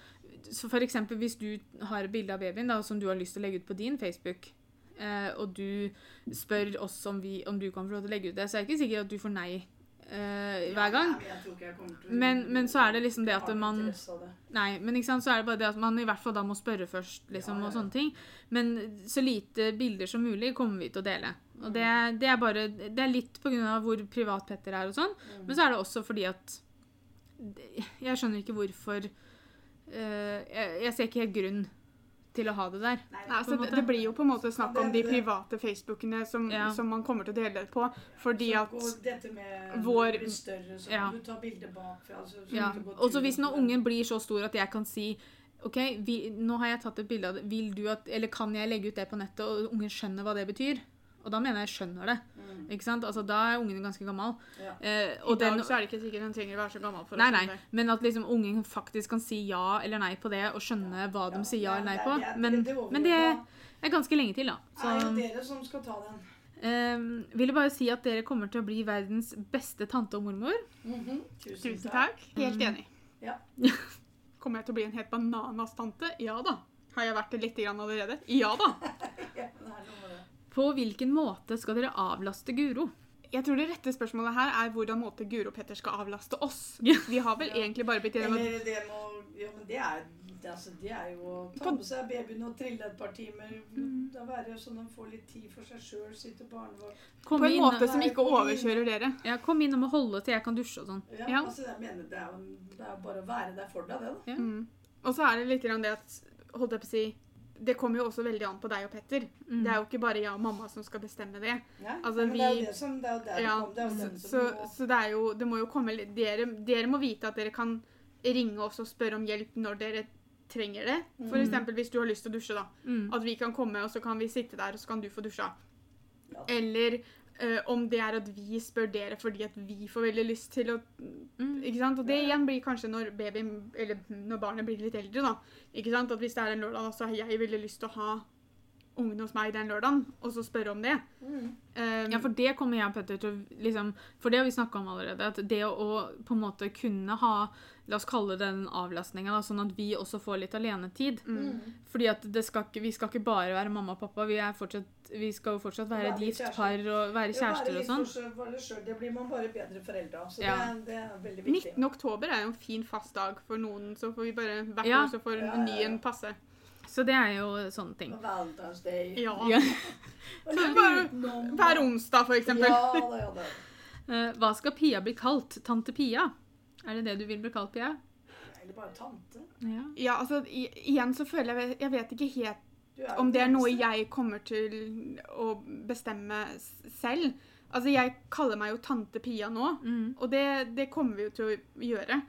så For eksempel hvis du har et bilde av babyen da, som du har lyst til å legge ut på din Facebook, eh, og du spør oss om, vi, om du kan få lov til å legge ut det, så er det ikke sikkert at du får nei eh, hver gang. Men Men- så er det liksom det at man-. Nei, men sant, så er det bare det at man i hvert fall da må spørre først, liksom, og sånne ting. Men så lite bilder som mulig kommer vi til å dele. Og det, det er bare Det er litt av hvor privat Petter er og sånn, Mm. men så er det også fordi at Jeg skjønner ikke hvorfor Uh, jeg, jeg ser ikke helt grunn til å ha det der. Nei, altså, det, det blir jo på en måte snakk om de private Facebookene som, Ja. som man kommer til å dele det på, fordi så at dette med vår- blir større, så Ja. du tar bilde bakfra. Altså, så Ja. Og så hvis når ungen blir så stor at jeg kan si OK, vi, nå har jeg tatt et bilde av det. Vil du at Eller kan jeg legge ut det på nettet, og ungen skjønner hva det betyr? Og da mener jeg skjønner det. Mm, Ikke sant? Altså, da er ungen ganske gammel. ja. Eh, i dag den, så er det ikke sikkert hun trenger å være så gammel for nei, å nei, skjønne det. men at liksom ungen faktisk kan si ja eller nei på det, og skjønne hva de sier ja eller nei på. Men, det men det er ganske lenge til, da. er jo dere som skal ta den. eh, vil jeg bare si at dere kommer til å bli verdens beste tante og mormor. Mhm. Tusen, Tusen takk. Helt Mm. enig. Ja. Kommer jeg til å bli en helt bananas-tante? Ja da. Har jeg vært det litt grann allerede? Ja da. Ja, det På hvilken måte skal dere avlaste Guro? Jeg tror det rette spørsmålet her er hvordan måte Guro Petter skal avlaste oss. Vi har vel Ja. egentlig bare blitt enige om at Eller det må Jo, men det er, det, altså, det er jo å ta med seg babyen og trille et par timer. Mm. Da være sånn at de får litt tid for seg sjøl, sitte barnevakt på en inn, måte som ikke overkjører dere. ja, kom inn og må holde til jeg kan dusje og sånn. Ja, Ja. altså jeg mener det er, jo- det er bare å være der for deg, det, da. Ja. Mm. Og så er det litt grann det at holdt jeg på å si, Det kommer jo også veldig an på deg og Petter. Mm. Det er jo ikke bare jeg og mamma som skal bestemme det. Ja, Altså, det er jo det som Det er det Ja, kom. Det så, så, så det er jo Det må jo komme dere, dere må vite at dere kan ringe oss og spørre om hjelp når dere trenger det. Mm. eksempel hvis du har lyst til å dusje, da. Mm. At vi kan komme, og så kan vi sitte der, og så kan du få dusja. Ja. Eller eh, om det er at vi spør dere fordi at vi får veldig lyst til å Mm. Ikke sant? Og det igjen blir kanskje når babyen, eller når barnet blir litt eldre, da. Ikke sant? At hvis det er en lørdag, så har jeg veldig lyst til å ha ungen hos meg den lørdagen, og så spørre om det. mm. Um, Ja, for det kommer jeg og Petter til å liksom, For det har vi snakka om allerede. At det å, å på en måte kunne ha La oss kalle det den avlastninga, sånn at vi også får litt alenetid. mm. Mm. Fordi at det skal ikke, vi skal ikke bare være mamma og pappa. Vi, er fortsatt, vi skal jo fortsatt være et gift par og være kjærester og sånn. det blir man bare bedre foreldre av. Så Ja. det, det er veldig viktig. 19. oktober er jo en fin fast dag for noen, så får vi bare hvert Ja. år så får Ja, en ja, ny ja. en passe. Så det er jo sånne ting. Og Valentine's Day. Ja. Ja. Så bare. Hver onsdag, for eksempel. Ja da, ja da. Eh, hva skal Pia bli kalt? Tante Pia? Er det det du vil bli kalt, Pia? Eller bare tante. Ja. Ja, altså, i, igjen så føler jeg Jeg vet ikke helt om det er noe jeg kommer til å bestemme selv. Altså, jeg kaller meg jo tante Pia nå, Mm. og det, det kommer vi jo til å gjøre.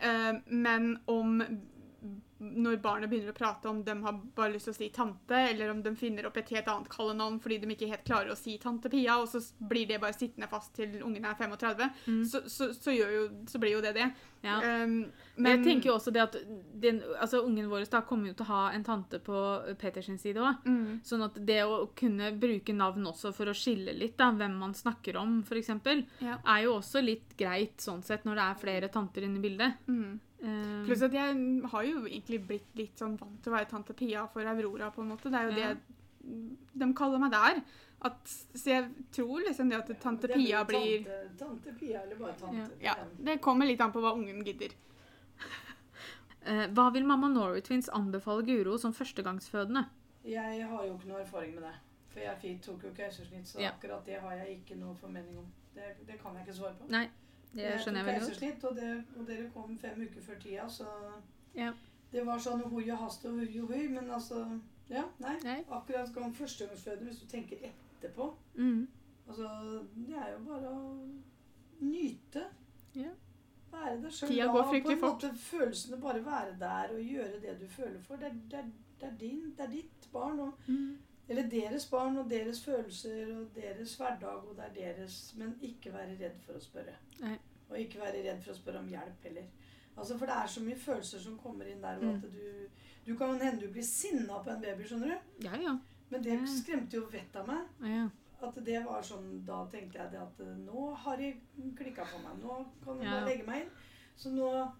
Uh, men om når barnet begynner å prate om de har bare lyst til å si tante, eller om de finner opp et helt annet kallenavn fordi de ikke helt klarer å si tante Pia, og så blir det bare sittende fast til ungen er 35, Mm. så, så, så, jo, så blir jo det det. Ja. Um, Men jeg tenker jo også det at den, altså ungen vår da kommer jo til å ha en tante på Peters side òg. mm, Sånn at det å kunne bruke navn også for å skille litt, da, hvem man snakker om f.eks., Ja. er jo også litt greit sånn sett når det er flere tanter inne i bildet. mm. Eh, Pluss at jeg har jo egentlig blitt litt sånn vant til å være tante Pia for Aurora, på en måte. Det er jo Ja. det de kaller meg der. At, så jeg tror liksom det at tante Det Pia blir tante, tante Pia eller bare tante. Ja. Ja, det kommer litt an på hva ungen gidder. eh, hva vil mamma Norway Twins anbefale Guro som førstegangsfødende? Jeg har jo ikke noe erfaring med det. For jeg tok jo keisersnitt, så Ja. akkurat det har jeg ikke noe formening om. Det, det kan jeg ikke svare på. Nei, det skjønner jeg veldig godt. keisersnitt, og, det, og dere kom fem uker før tida, så Ja. Det var sånn hoi og hast og hui og hui, men altså Ja, nei. Nei. Akkurat som førstegangsfødende, hvis du tenker etterpå. Mm. Altså, det er jo bare å nyte. Ja. Være deg sjøl. Tida går fryktelig måte følelsene bare være der og gjøre det du føler for. Det det det er din, det er ditt barn. Og, Mm. Eller deres barn og deres følelser og deres hverdag, og det er deres Men ikke være redd for å spørre. Nei. Og ikke være redd for å spørre om hjelp heller. Altså, For det er så mye følelser som kommer inn der, og Mm. at du Du kan hende du blir sinna på en baby, skjønner du. Ja, ja. Men det skremte jo vettet av meg. ja. At det var sånn, Da tenkte jeg det at eh, nå har de klikka på meg. Nå kan jeg Ja. legge meg inn. Så nå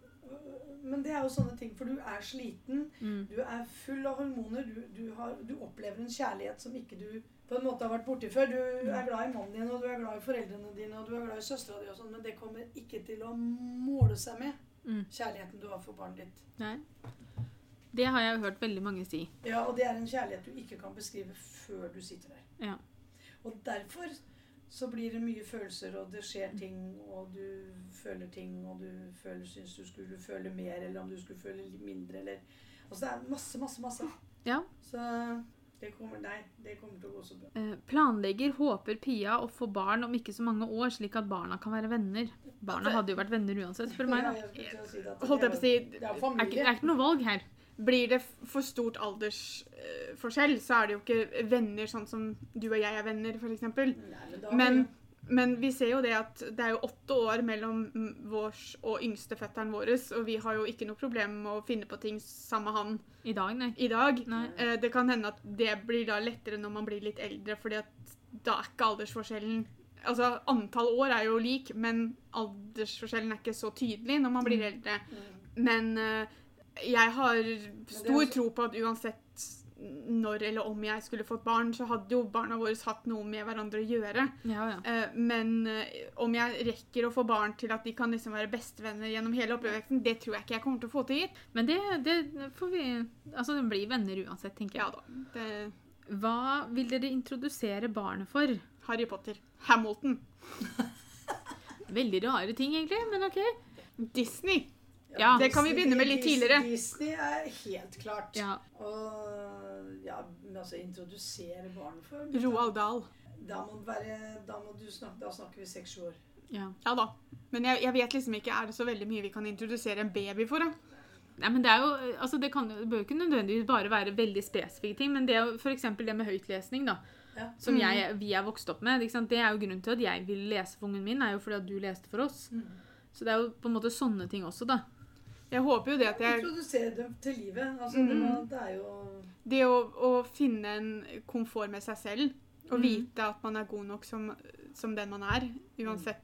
Men det er jo sånne ting, for du er sliten. Mm. Du er full av hormoner. Du, du, har, du opplever en kjærlighet som ikke du på en måte har vært borti før. Du er glad i mannen din, og du er glad i foreldrene dine, og du er glad i søstera di og sånn, men det kommer ikke til å måle seg med Mm. kjærligheten du har for barnet ditt. Nei. Det har jeg hørt veldig mange si. Ja, og det er en kjærlighet du ikke kan beskrive før du sitter der. Ja. Og derfor så blir det mye følelser, og det skjer ting, og du føler ting, og du føler, syns du skulle føle mer, eller om du skulle føle mindre, eller Altså det er masse, masse, masse. Ja. Så det kommer, nei, det kommer til å gå så bra. Eh, planlegger håper Pia å få barn om ikke så mange år, slik at barna kan være venner. Barna hadde jo vært venner uansett, spør du meg. Da. Holdt jeg på å si det er ikke noe valg her. Blir det for stort aldersforskjell, så er det jo ikke venner sånn som du og jeg er venner, f.eks. Men, Men, vi ser jo det at det er jo åtte år mellom mm, vårs og yngstefetteren vår, og vi har jo ikke noe problem med å finne på ting sammen med han I dag, nei. i dag. Nei. Eh, Det kan hende at det blir da lettere når man blir litt eldre, fordi at da er ikke aldersforskjellen Altså, antall år er jo lik, men aldersforskjellen er ikke så tydelig når man blir eldre. Mm. Men eh, jeg har stor også- tro på at uansett når eller om jeg skulle fått barn, så hadde jo barna våre hatt noe med hverandre å gjøre. Ja, ja. Eh, Men eh, om jeg rekker å få barn til at de kan liksom være bestevenner gjennom hele oppveksten, det tror jeg ikke jeg kommer til å få til. Men det, det får vi Altså, de blir venner uansett, tenker Ja jeg. da. Det, Hva vil dere introdusere barnet for? Harry Potter. Hamilton. Veldig rare ting, egentlig, men OK. Disney. Ja, det kan vi begynne med litt tidligere. Disney er helt klart. Ja. Og ja, men altså introdusere barn for Roald Dahl. Da må, være, da må du snakke Da snakker vi seks-sju år. ja. Ja da. Men jeg, jeg vet liksom ikke, er det så veldig mye vi kan introdusere en baby for? da? Nei, men Det er jo, altså det, kan, det bør ikke nødvendigvis bare være veldig spesifikke ting, men det er jo f.eks. det med høytlesning, da, Ja. som Mm. jeg, vi er vokst opp med. Ikke sant? Det er jo grunnen til at jeg vil lese for ungen min, er jo fordi at du leste for oss. Mm. Så det er jo på en måte sånne ting også, da. Jeg håper jo det at jeg Introdusere dem til livet. Altså, Mm. det, det er jo Det å, å finne en komfort med seg selv, og Mm. vite at man er god nok som, som den man er, uansett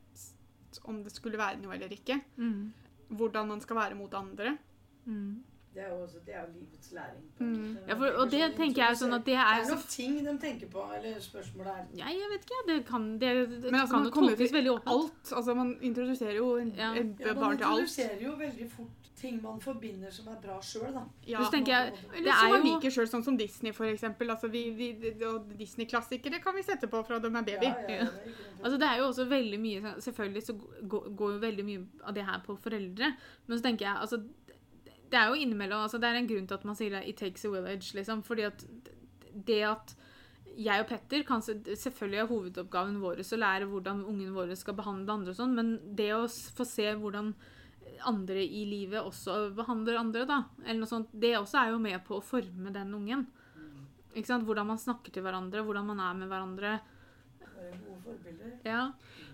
om det skulle være noe eller ikke. Mm. Hvordan man skal være mot andre. Mm. Det er jo også, det er jo livets læring. Mm. Ja, for, og det tenker jeg sånn at det Det er er så nok ting de tenker på, eller spørsmålet er ja, Jeg vet ikke, det kan, det, det Men altså, kan man jo kommer tolkes til veldig åpent. alt. Altså, man introduserer jo en, Ja. barn til alt. Man introduserer jo veldig fort ting man forbinder som er bra sjøl, da. Ja. Men så tenker jeg, Eller det som er man jo liker sjøl, sånn som Disney, for eksempel. Altså, vi, vi, og Disney-klassikere kan vi sette på fra de er baby. Ja, ja, ja, det er Altså Det er jo også veldig mye sånn- Selvfølgelig så går, går jo veldig mye av det her på foreldre. Men så tenker jeg altså Det er jo innimellom altså Det er en grunn til at man sier det 'it takes a village'. liksom Fordi at det at jeg og Petter kan Selvfølgelig er hovedoppgaven vår å lære hvordan ungen våre skal behandle andre, og sånn, men det å få se hvordan andre i livet også behandler andre, da, eller noe sånt, det også er jo med på å forme den ungen. Ikke sant? Hvordan man snakker til hverandre, hvordan man er med hverandre. Være gode forbilder. Ja.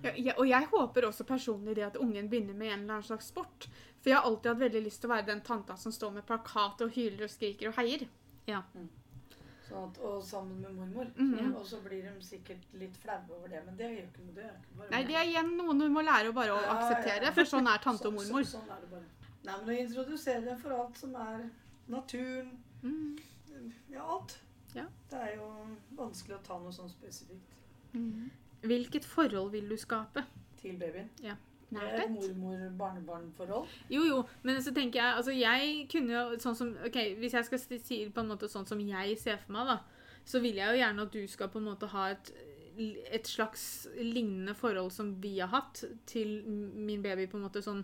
Ja, og jeg håper også personlig det at ungen begynner med en eller annen slags sport. For jeg har alltid hatt veldig lyst til å være den tanta som står med plakat og hyler og skriker og heier. Sånn at, og sammen med mormor. Mhm. Og så blir de sikkert litt flaue over det, men det gjør ikke noe. Det er ikke bare Nei, det er igjen noe du må lære å bare å Ja, ja, akseptere, ja. for sånn er tante og mormor. Så, sånn er det bare. Nei, men å introdusere dem for alt som er naturen, Mm. ja, alt. Ja. Det er jo vanskelig å ta noe sånn spesifikt Mm. Hvilket forhold vil du skape? til babyen. Ja. Nærhet. mormor-barnebarn-forhold. Jo, jo, men så tenker jeg Altså, jeg kunne jo sånn som Ok, hvis jeg skal si det på en måte sånn som jeg ser for meg, da, så vil jeg jo gjerne at du skal på en måte ha et et slags lignende forhold som vi har hatt til min baby. på en måte sånn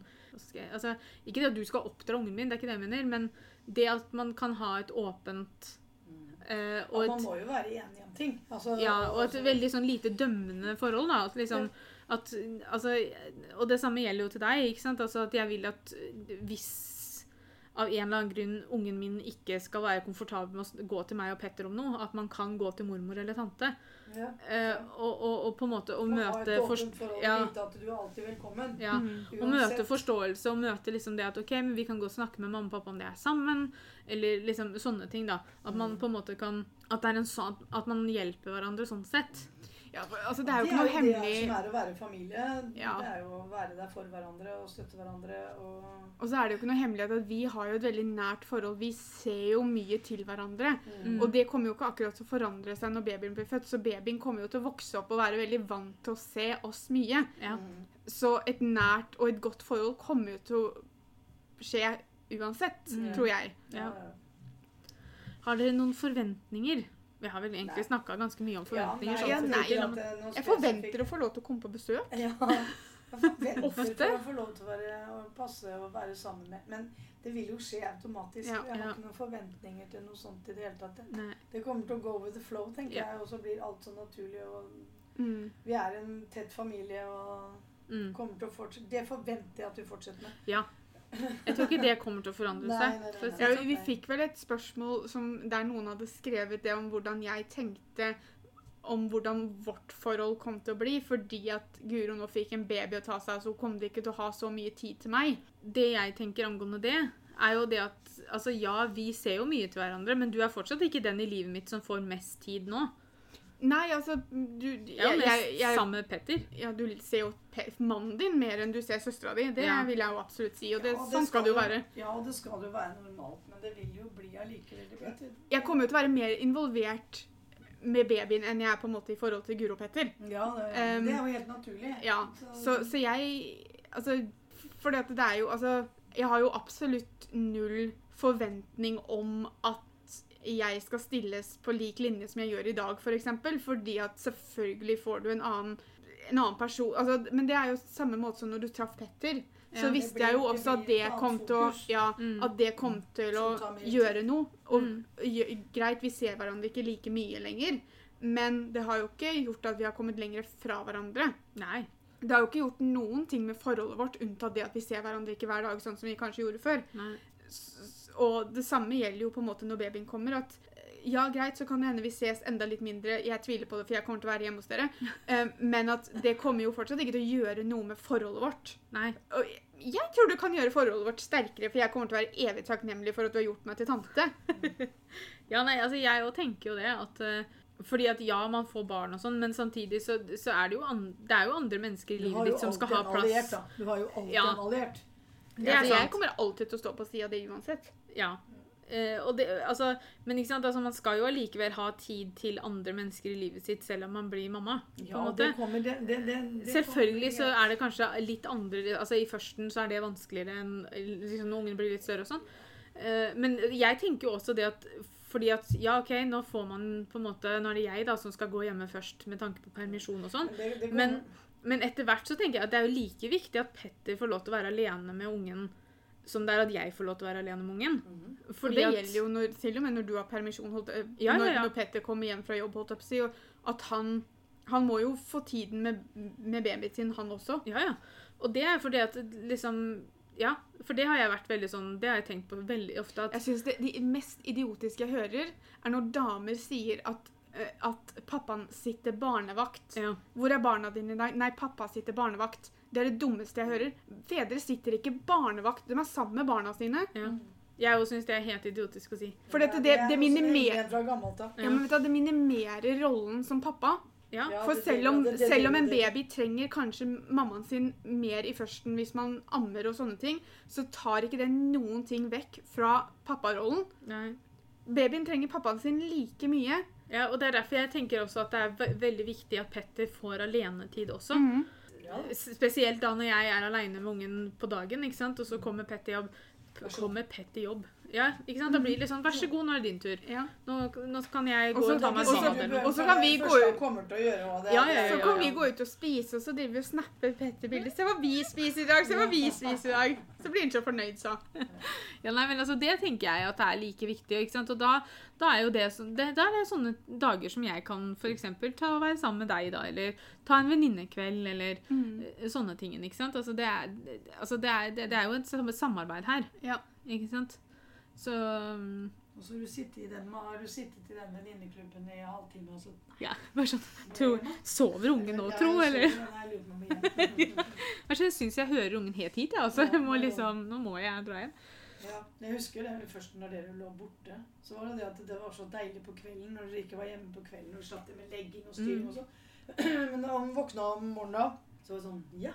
jeg, altså, Ikke det at du skal oppdra ungen min, det er ikke det jeg mener, men det at man kan ha et åpent eh, og Og man må jo være enig om ting. Altså, Ja, og et altså- veldig sånn lite dømmende forhold. da, at liksom, at, altså, Og det samme gjelder jo til deg. ikke sant, altså at Jeg vil at hvis av en eller annen grunn ungen min ikke skal være komfortabel med å gå til meg og Petter om noe, at man kan gå til mormor eller tante. ja. Uh, og, og, og på en måte å møte ja. ja, Mm. og møte forståelse og møte liksom det at ok, men vi kan gå og snakke med mamma og pappa om det er sammen. Eller liksom sånne ting. da, At man Mm. på en måte kan At, det er en sånn, at man hjelper hverandre sånn sett. Ja, for, altså, det er jo ikke noe det hemmelig som er å være familie. Ja. Det er jo å være der for hverandre og støtte hverandre. Og Og så er det jo ikke noe hemmelighet at vi har jo et veldig nært forhold. Vi ser jo mye til hverandre. Mm. Og det kommer jo ikke akkurat til å forandre seg når babyen blir født, så babyen kommer jo til å vokse opp og være veldig vant til å se oss mye. Ja. Mm. Så et nært og et godt forhold kommer jo til å skje uansett, Mm. tror jeg. Ja. Har dere noen forventninger? Vi har vel egentlig Nei. snakka ganske mye om Ja, forventninger. nei, sånn ja, nei, ikke, det er Jeg forventer å få lov til å komme på besøk. Ja, Jeg forventer Ofte. å få lov til å være, å passe og være sammen med. Men det vil jo skje automatisk. Ja, jeg har ja. ikke noen forventninger til noe sånt i det hele tatt. Nei. Det kommer til å go with the flow, tenker Ja. jeg. Og så blir alt så naturlig. Og Mm. vi er en tett familie og Mm. kommer til å fortsette. Det forventer jeg at vi fortsetter med. Jeg tror ikke det kommer til å forandre seg. nei, nei, nei, Ja, vi fikk vel et spørsmål som, der noen hadde skrevet det om hvordan jeg tenkte om hvordan vårt forhold kom til å bli, fordi at Guro nå fikk en baby å ta seg av, så kom det ikke til å ha så mye tid til meg. Det jeg tenker angående det, er jo det at Altså ja, vi ser jo mye til hverandre, men du er fortsatt ikke den i livet mitt som får mest tid nå. Nei, altså du, Jeg jeg, jeg, jeg sammen med Petter. ja, du ser jo pe- mannen din mer enn du ser søstera di. Det Ja. vil jeg jo absolutt si. Og det, Ja, sånn skal det jo være. Ja, og det skal jo være normalt, men det vil jo bli allikevel. det vet. Jeg kommer jo til å være mer involvert med babyen enn jeg er på en måte i forhold til Guro Petter. Ja, det, Um, det er jo helt naturlig. Ja, så, så jeg Altså, for det er jo Altså, jeg har jo absolutt null forventning om at jeg skal stilles på lik linje som jeg gjør i dag, f.eks. For eksempel, fordi at selvfølgelig får du en annen, en annen person altså, Men det er jo samme måte som når du traff Petter. Så Ja, det visste jeg jo også at det kom til å. Ja, Mm. at det kom til å gjøre noe. Og Mm. greit, vi ser hverandre ikke like mye lenger, men det har jo ikke gjort at vi har kommet lenger fra hverandre. Nei. Det har jo ikke gjort noen ting med forholdet vårt, unntatt det at vi ser hverandre ikke hver dag, sånn som vi kanskje gjorde før. Nei. Og det samme gjelder jo på en måte når babyen kommer, at eh, ja, greit, så kan det hende vi ses enda litt mindre. Jeg tviler på det, for jeg kommer til å være hjemme hos dere. Eh, Men at det kommer jo fortsatt ikke til å gjøre noe med forholdet vårt. Nei. Og jeg- tror det kan gjøre forholdet vårt sterkere, for jeg kommer til å være evig takknemlig for at du har gjort meg til tante. Ja, nei, altså jeg òg tenker jo det at eh, fordi at ja, man får barn og sånn, men samtidig så, så er det jo, an, det er jo andre mennesker i livet ditt som skal alltid ha en alliert, da. Du har jo alltid Ja. en alliert. Det er altså, jeg kommer alltid til å stå på sida di uansett. Ja. Eh, og det, altså, men ikke sant, altså, man skal jo allikevel ha tid til andre mennesker i livet sitt selv om man blir mamma. på en Ja, måte. det kommer det, det, det, kommer, Selvfølgelig så er det kanskje litt andre Altså I førsten så er det vanskeligere enn liksom, når ungen blir litt større og sånn. Eh, men jeg tenker jo også det at fordi at ja, OK, nå får man på en måte Nå er det jeg da som skal gå hjemme først med tanke på permisjon og sånn. Men det, det Men- etter hvert så tenker jeg at det er jo like viktig at Petter får lov til å være alene med ungen som det er at jeg får lov til å være alene med ungen. Mhm. Og det gjelder jo når, til og med når du har permisjon, holdt, eh, Ja, ja, når, ja. når Petter kommer hjem fra jobb, holdt opp, si, at han, han må jo få tiden med, med babyen sin, han også. Ja, ja. Og det er fordi at liksom Ja, for det har jeg vært veldig sånn Det har jeg tenkt på veldig ofte at Jeg synes det, De mest idiotiske jeg hører, er når damer sier at, at pappaen sitter barnevakt. ja, Hvor er barna dine i dag? Nei, pappa sitter barnevakt. Det er det dummeste jeg hører. Fedre sitter ikke barnevakt. De er sammen med barna sine. ja. Jeg òg syns det er helt idiotisk å si. For dette, det, det, minimerer ja, men vet du, det minimerer rollen som pappa. Ja. For selv om, selv om en baby trenger kanskje mammaen sin mer i førsten hvis man ammer og sånne ting, så tar ikke det noen ting vekk fra papparollen. Babyen trenger pappaen sin like mye. Ja, og det er derfor jeg tenker også at det er ve veldig viktig at Petter får alenetid også. Mhm. Ja. Spesielt da når jeg er aleine med ungen på dagen, ikke sant? og så kommer Petter jobb. Vær. Kommer Petter jobb. Ja, ikke sant? Da blir det litt sånn Vær så god, nå er det din tur. Ja. Nå, nå kan jeg gå også, og ta meg en sånn. og så kan vi gå ut- Ja, ja, ja, Så kan vi gå ut og spise, og så driver vi og snapper Petter-bilder. Se hva vi spiser i dag! Se hva vi spiser i dag! Så blir han så fornøyd, så. Ja, nei, men altså, Det tenker jeg at det er like viktig. ikke sant? Og da, da er jo det, så, det Da er det sånne dager som jeg kan eksempel, ta og være sammen med deg, da. Eller ta en venninnekveld, eller mm. sånne ting. ikke sant? Altså, det er, altså, det er, det, det er jo et samarbeid her. Ja. Ikke sant? Så um, Og så har du sittet i den, har du sittet i den venninneklubben i en halvtime. og så- ja, bare sånn tror, Sover ungen nå, tro, eller? sover, men jeg syns jeg hører ungen helt hit, jeg. Altså, jeg må liksom, nå må jeg dra hjem. Ja, jeg husker det først når dere lå borte. Så var det det at det var så deilig på kvelden når dere ikke var hjemme på kvelden. Og slapp det med legging og styring Mm. og sånn. Men da han våkna om morgenen da, så var det sånn Ja.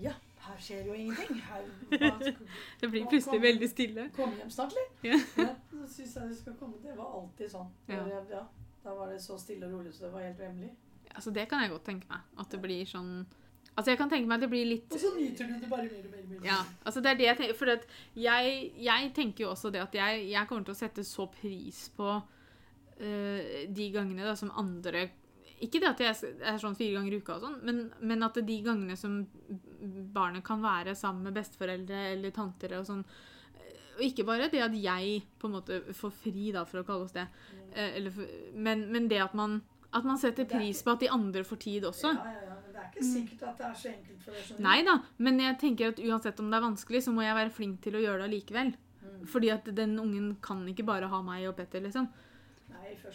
Ja, her skjer jo ingenting. Her, Det blir plutselig veldig stille. Kom hjem snart, eller? Ja. Ja, så syns jeg du skal komme. Det var alltid sånn. Ja. Ja. da var det så stille og rolig, så det var helt vemmelig. Altså, det kan jeg godt tenke meg. At det blir sånn Altså, jeg kan tenke meg at det blir litt Og så nyter du det bare mer og mer. mer. Ja, altså det er det jeg tenker. For at jeg, jeg tenker jo også det at jeg, jeg kommer til å sette så pris på uh, de gangene da som andre Ikke det at jeg er sånn fire ganger i uka, og sånn, men, men at de gangene som barnet kan være sammen med besteforeldre eller tanter og sånn Og ikke bare det at jeg på en måte får fri, da, for å kalle oss det, eh, eller, men, men det at man, at man setter er pris på at de andre får tid også. Ja, ja, ja, men det er ikke sikkert at det er så enkelt for deg. Sånn. Nei da, men jeg tenker at uansett om det er vanskelig, så må jeg være flink til å gjøre det allikevel. Mm. Fordi at den ungen kan ikke bare ha meg og Petter, liksom.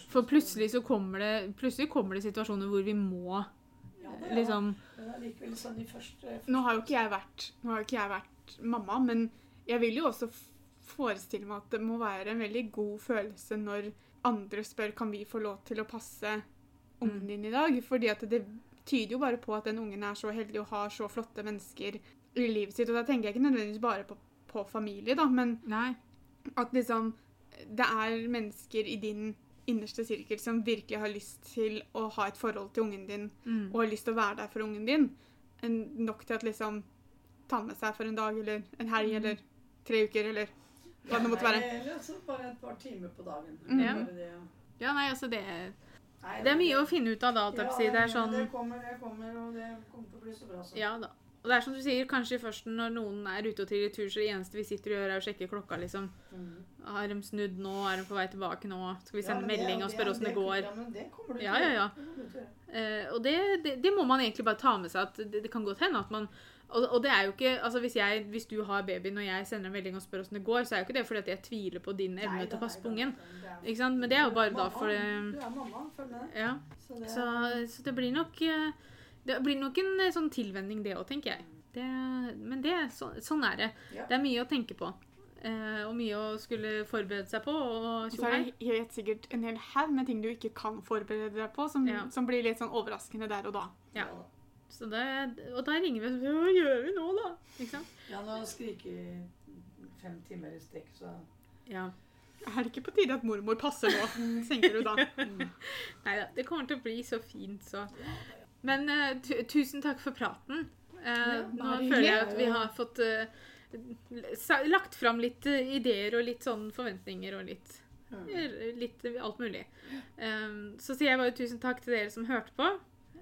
For plutselig så kommer det, plutselig kommer det situasjoner hvor vi må ja, det er- liksom allikevel sånn i første, Nå har jo ikke jeg vært, nå har jo ikke jeg vært mamma, men jeg vil jo også forestille meg at det må være en veldig god følelse når andre spør kan vi få lov til å passe ungen Mm. din i dag. Fordi at det tyder jo bare på at den ungen er så heldig og har så flotte mennesker i livet sitt. Og da tenker jeg ikke nødvendigvis bare på, på familie, da, men Nei. at liksom det er mennesker i din innerste sirkel som virkelig har lyst til å ha et forhold til ungen din Mm. og har lyst til å være der for ungen din, nok til at liksom ta med seg for en dag eller en helg Mm. eller tre uker eller hva det måtte Nei, være. Eller altså bare et par timer på dagen. Mm. Ja. Det, Ja, nei, altså det Nei, Det er mye å finne ut av da, Ja. Det er sånn Det kommer, det kommer, og det kommer til å bli så bra. Så. Ja da. Og det er som du sier, kanskje først når noen er ute og triller tur, så det eneste vi sitter og gjør, er å sjekke klokka, liksom. Mm. Har de snudd nå? Er de på vei tilbake nå? Skal vi Ja, sende det- melding og spørre åssen det går? Ja, men det kommer du Ja, til. ja, ja. Det Uh. Eh, og det, det, det må man egentlig bare ta med seg. at Det, det kan godt hende at man og, og det er jo ikke, altså hvis, jeg, hvis du har baby når jeg sender en melding og spør åssen det går, så er jo ikke det fordi at jeg tviler på din evne til å passe på ungen. Ikke sant? Men det er jo bare mamma, da for Du er mamma, følg med. Ja. Så det, Så, så det blir nok eh, Det blir nok en eh, sånn tilvenning, det òg, tenker jeg. Det, men det, så, sånn er det. Ja. Det er mye å tenke på. eh, og mye å skulle forberede seg på. Og Og så er det helt sikkert en hel haug med ting du ikke kan forberede deg på, som, Ja. som blir litt sånn overraskende der og da. Ja. Så det, og da ringer vi og sier hva gjør vi nå, da? Ikke sant? Ja, nå skriker vi fem timer i strekk, så Ja. Er det ikke på tide at mormor passer nå, tenker du da. Nei da, det kommer til å bli så fint, så. Men uh, tu tusen takk for praten. Uh, Ja, nå føler jeg at vi har fått uh, lagt fram litt ideer og litt sånn forventninger og litt, litt alt mulig. Så sier jeg bare tusen takk til dere som hørte på.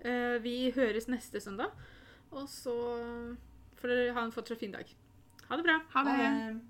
Eh, vi høres neste søndag. Og så får dere ha en fortsatt fin dag. Ha det bra. Ha det.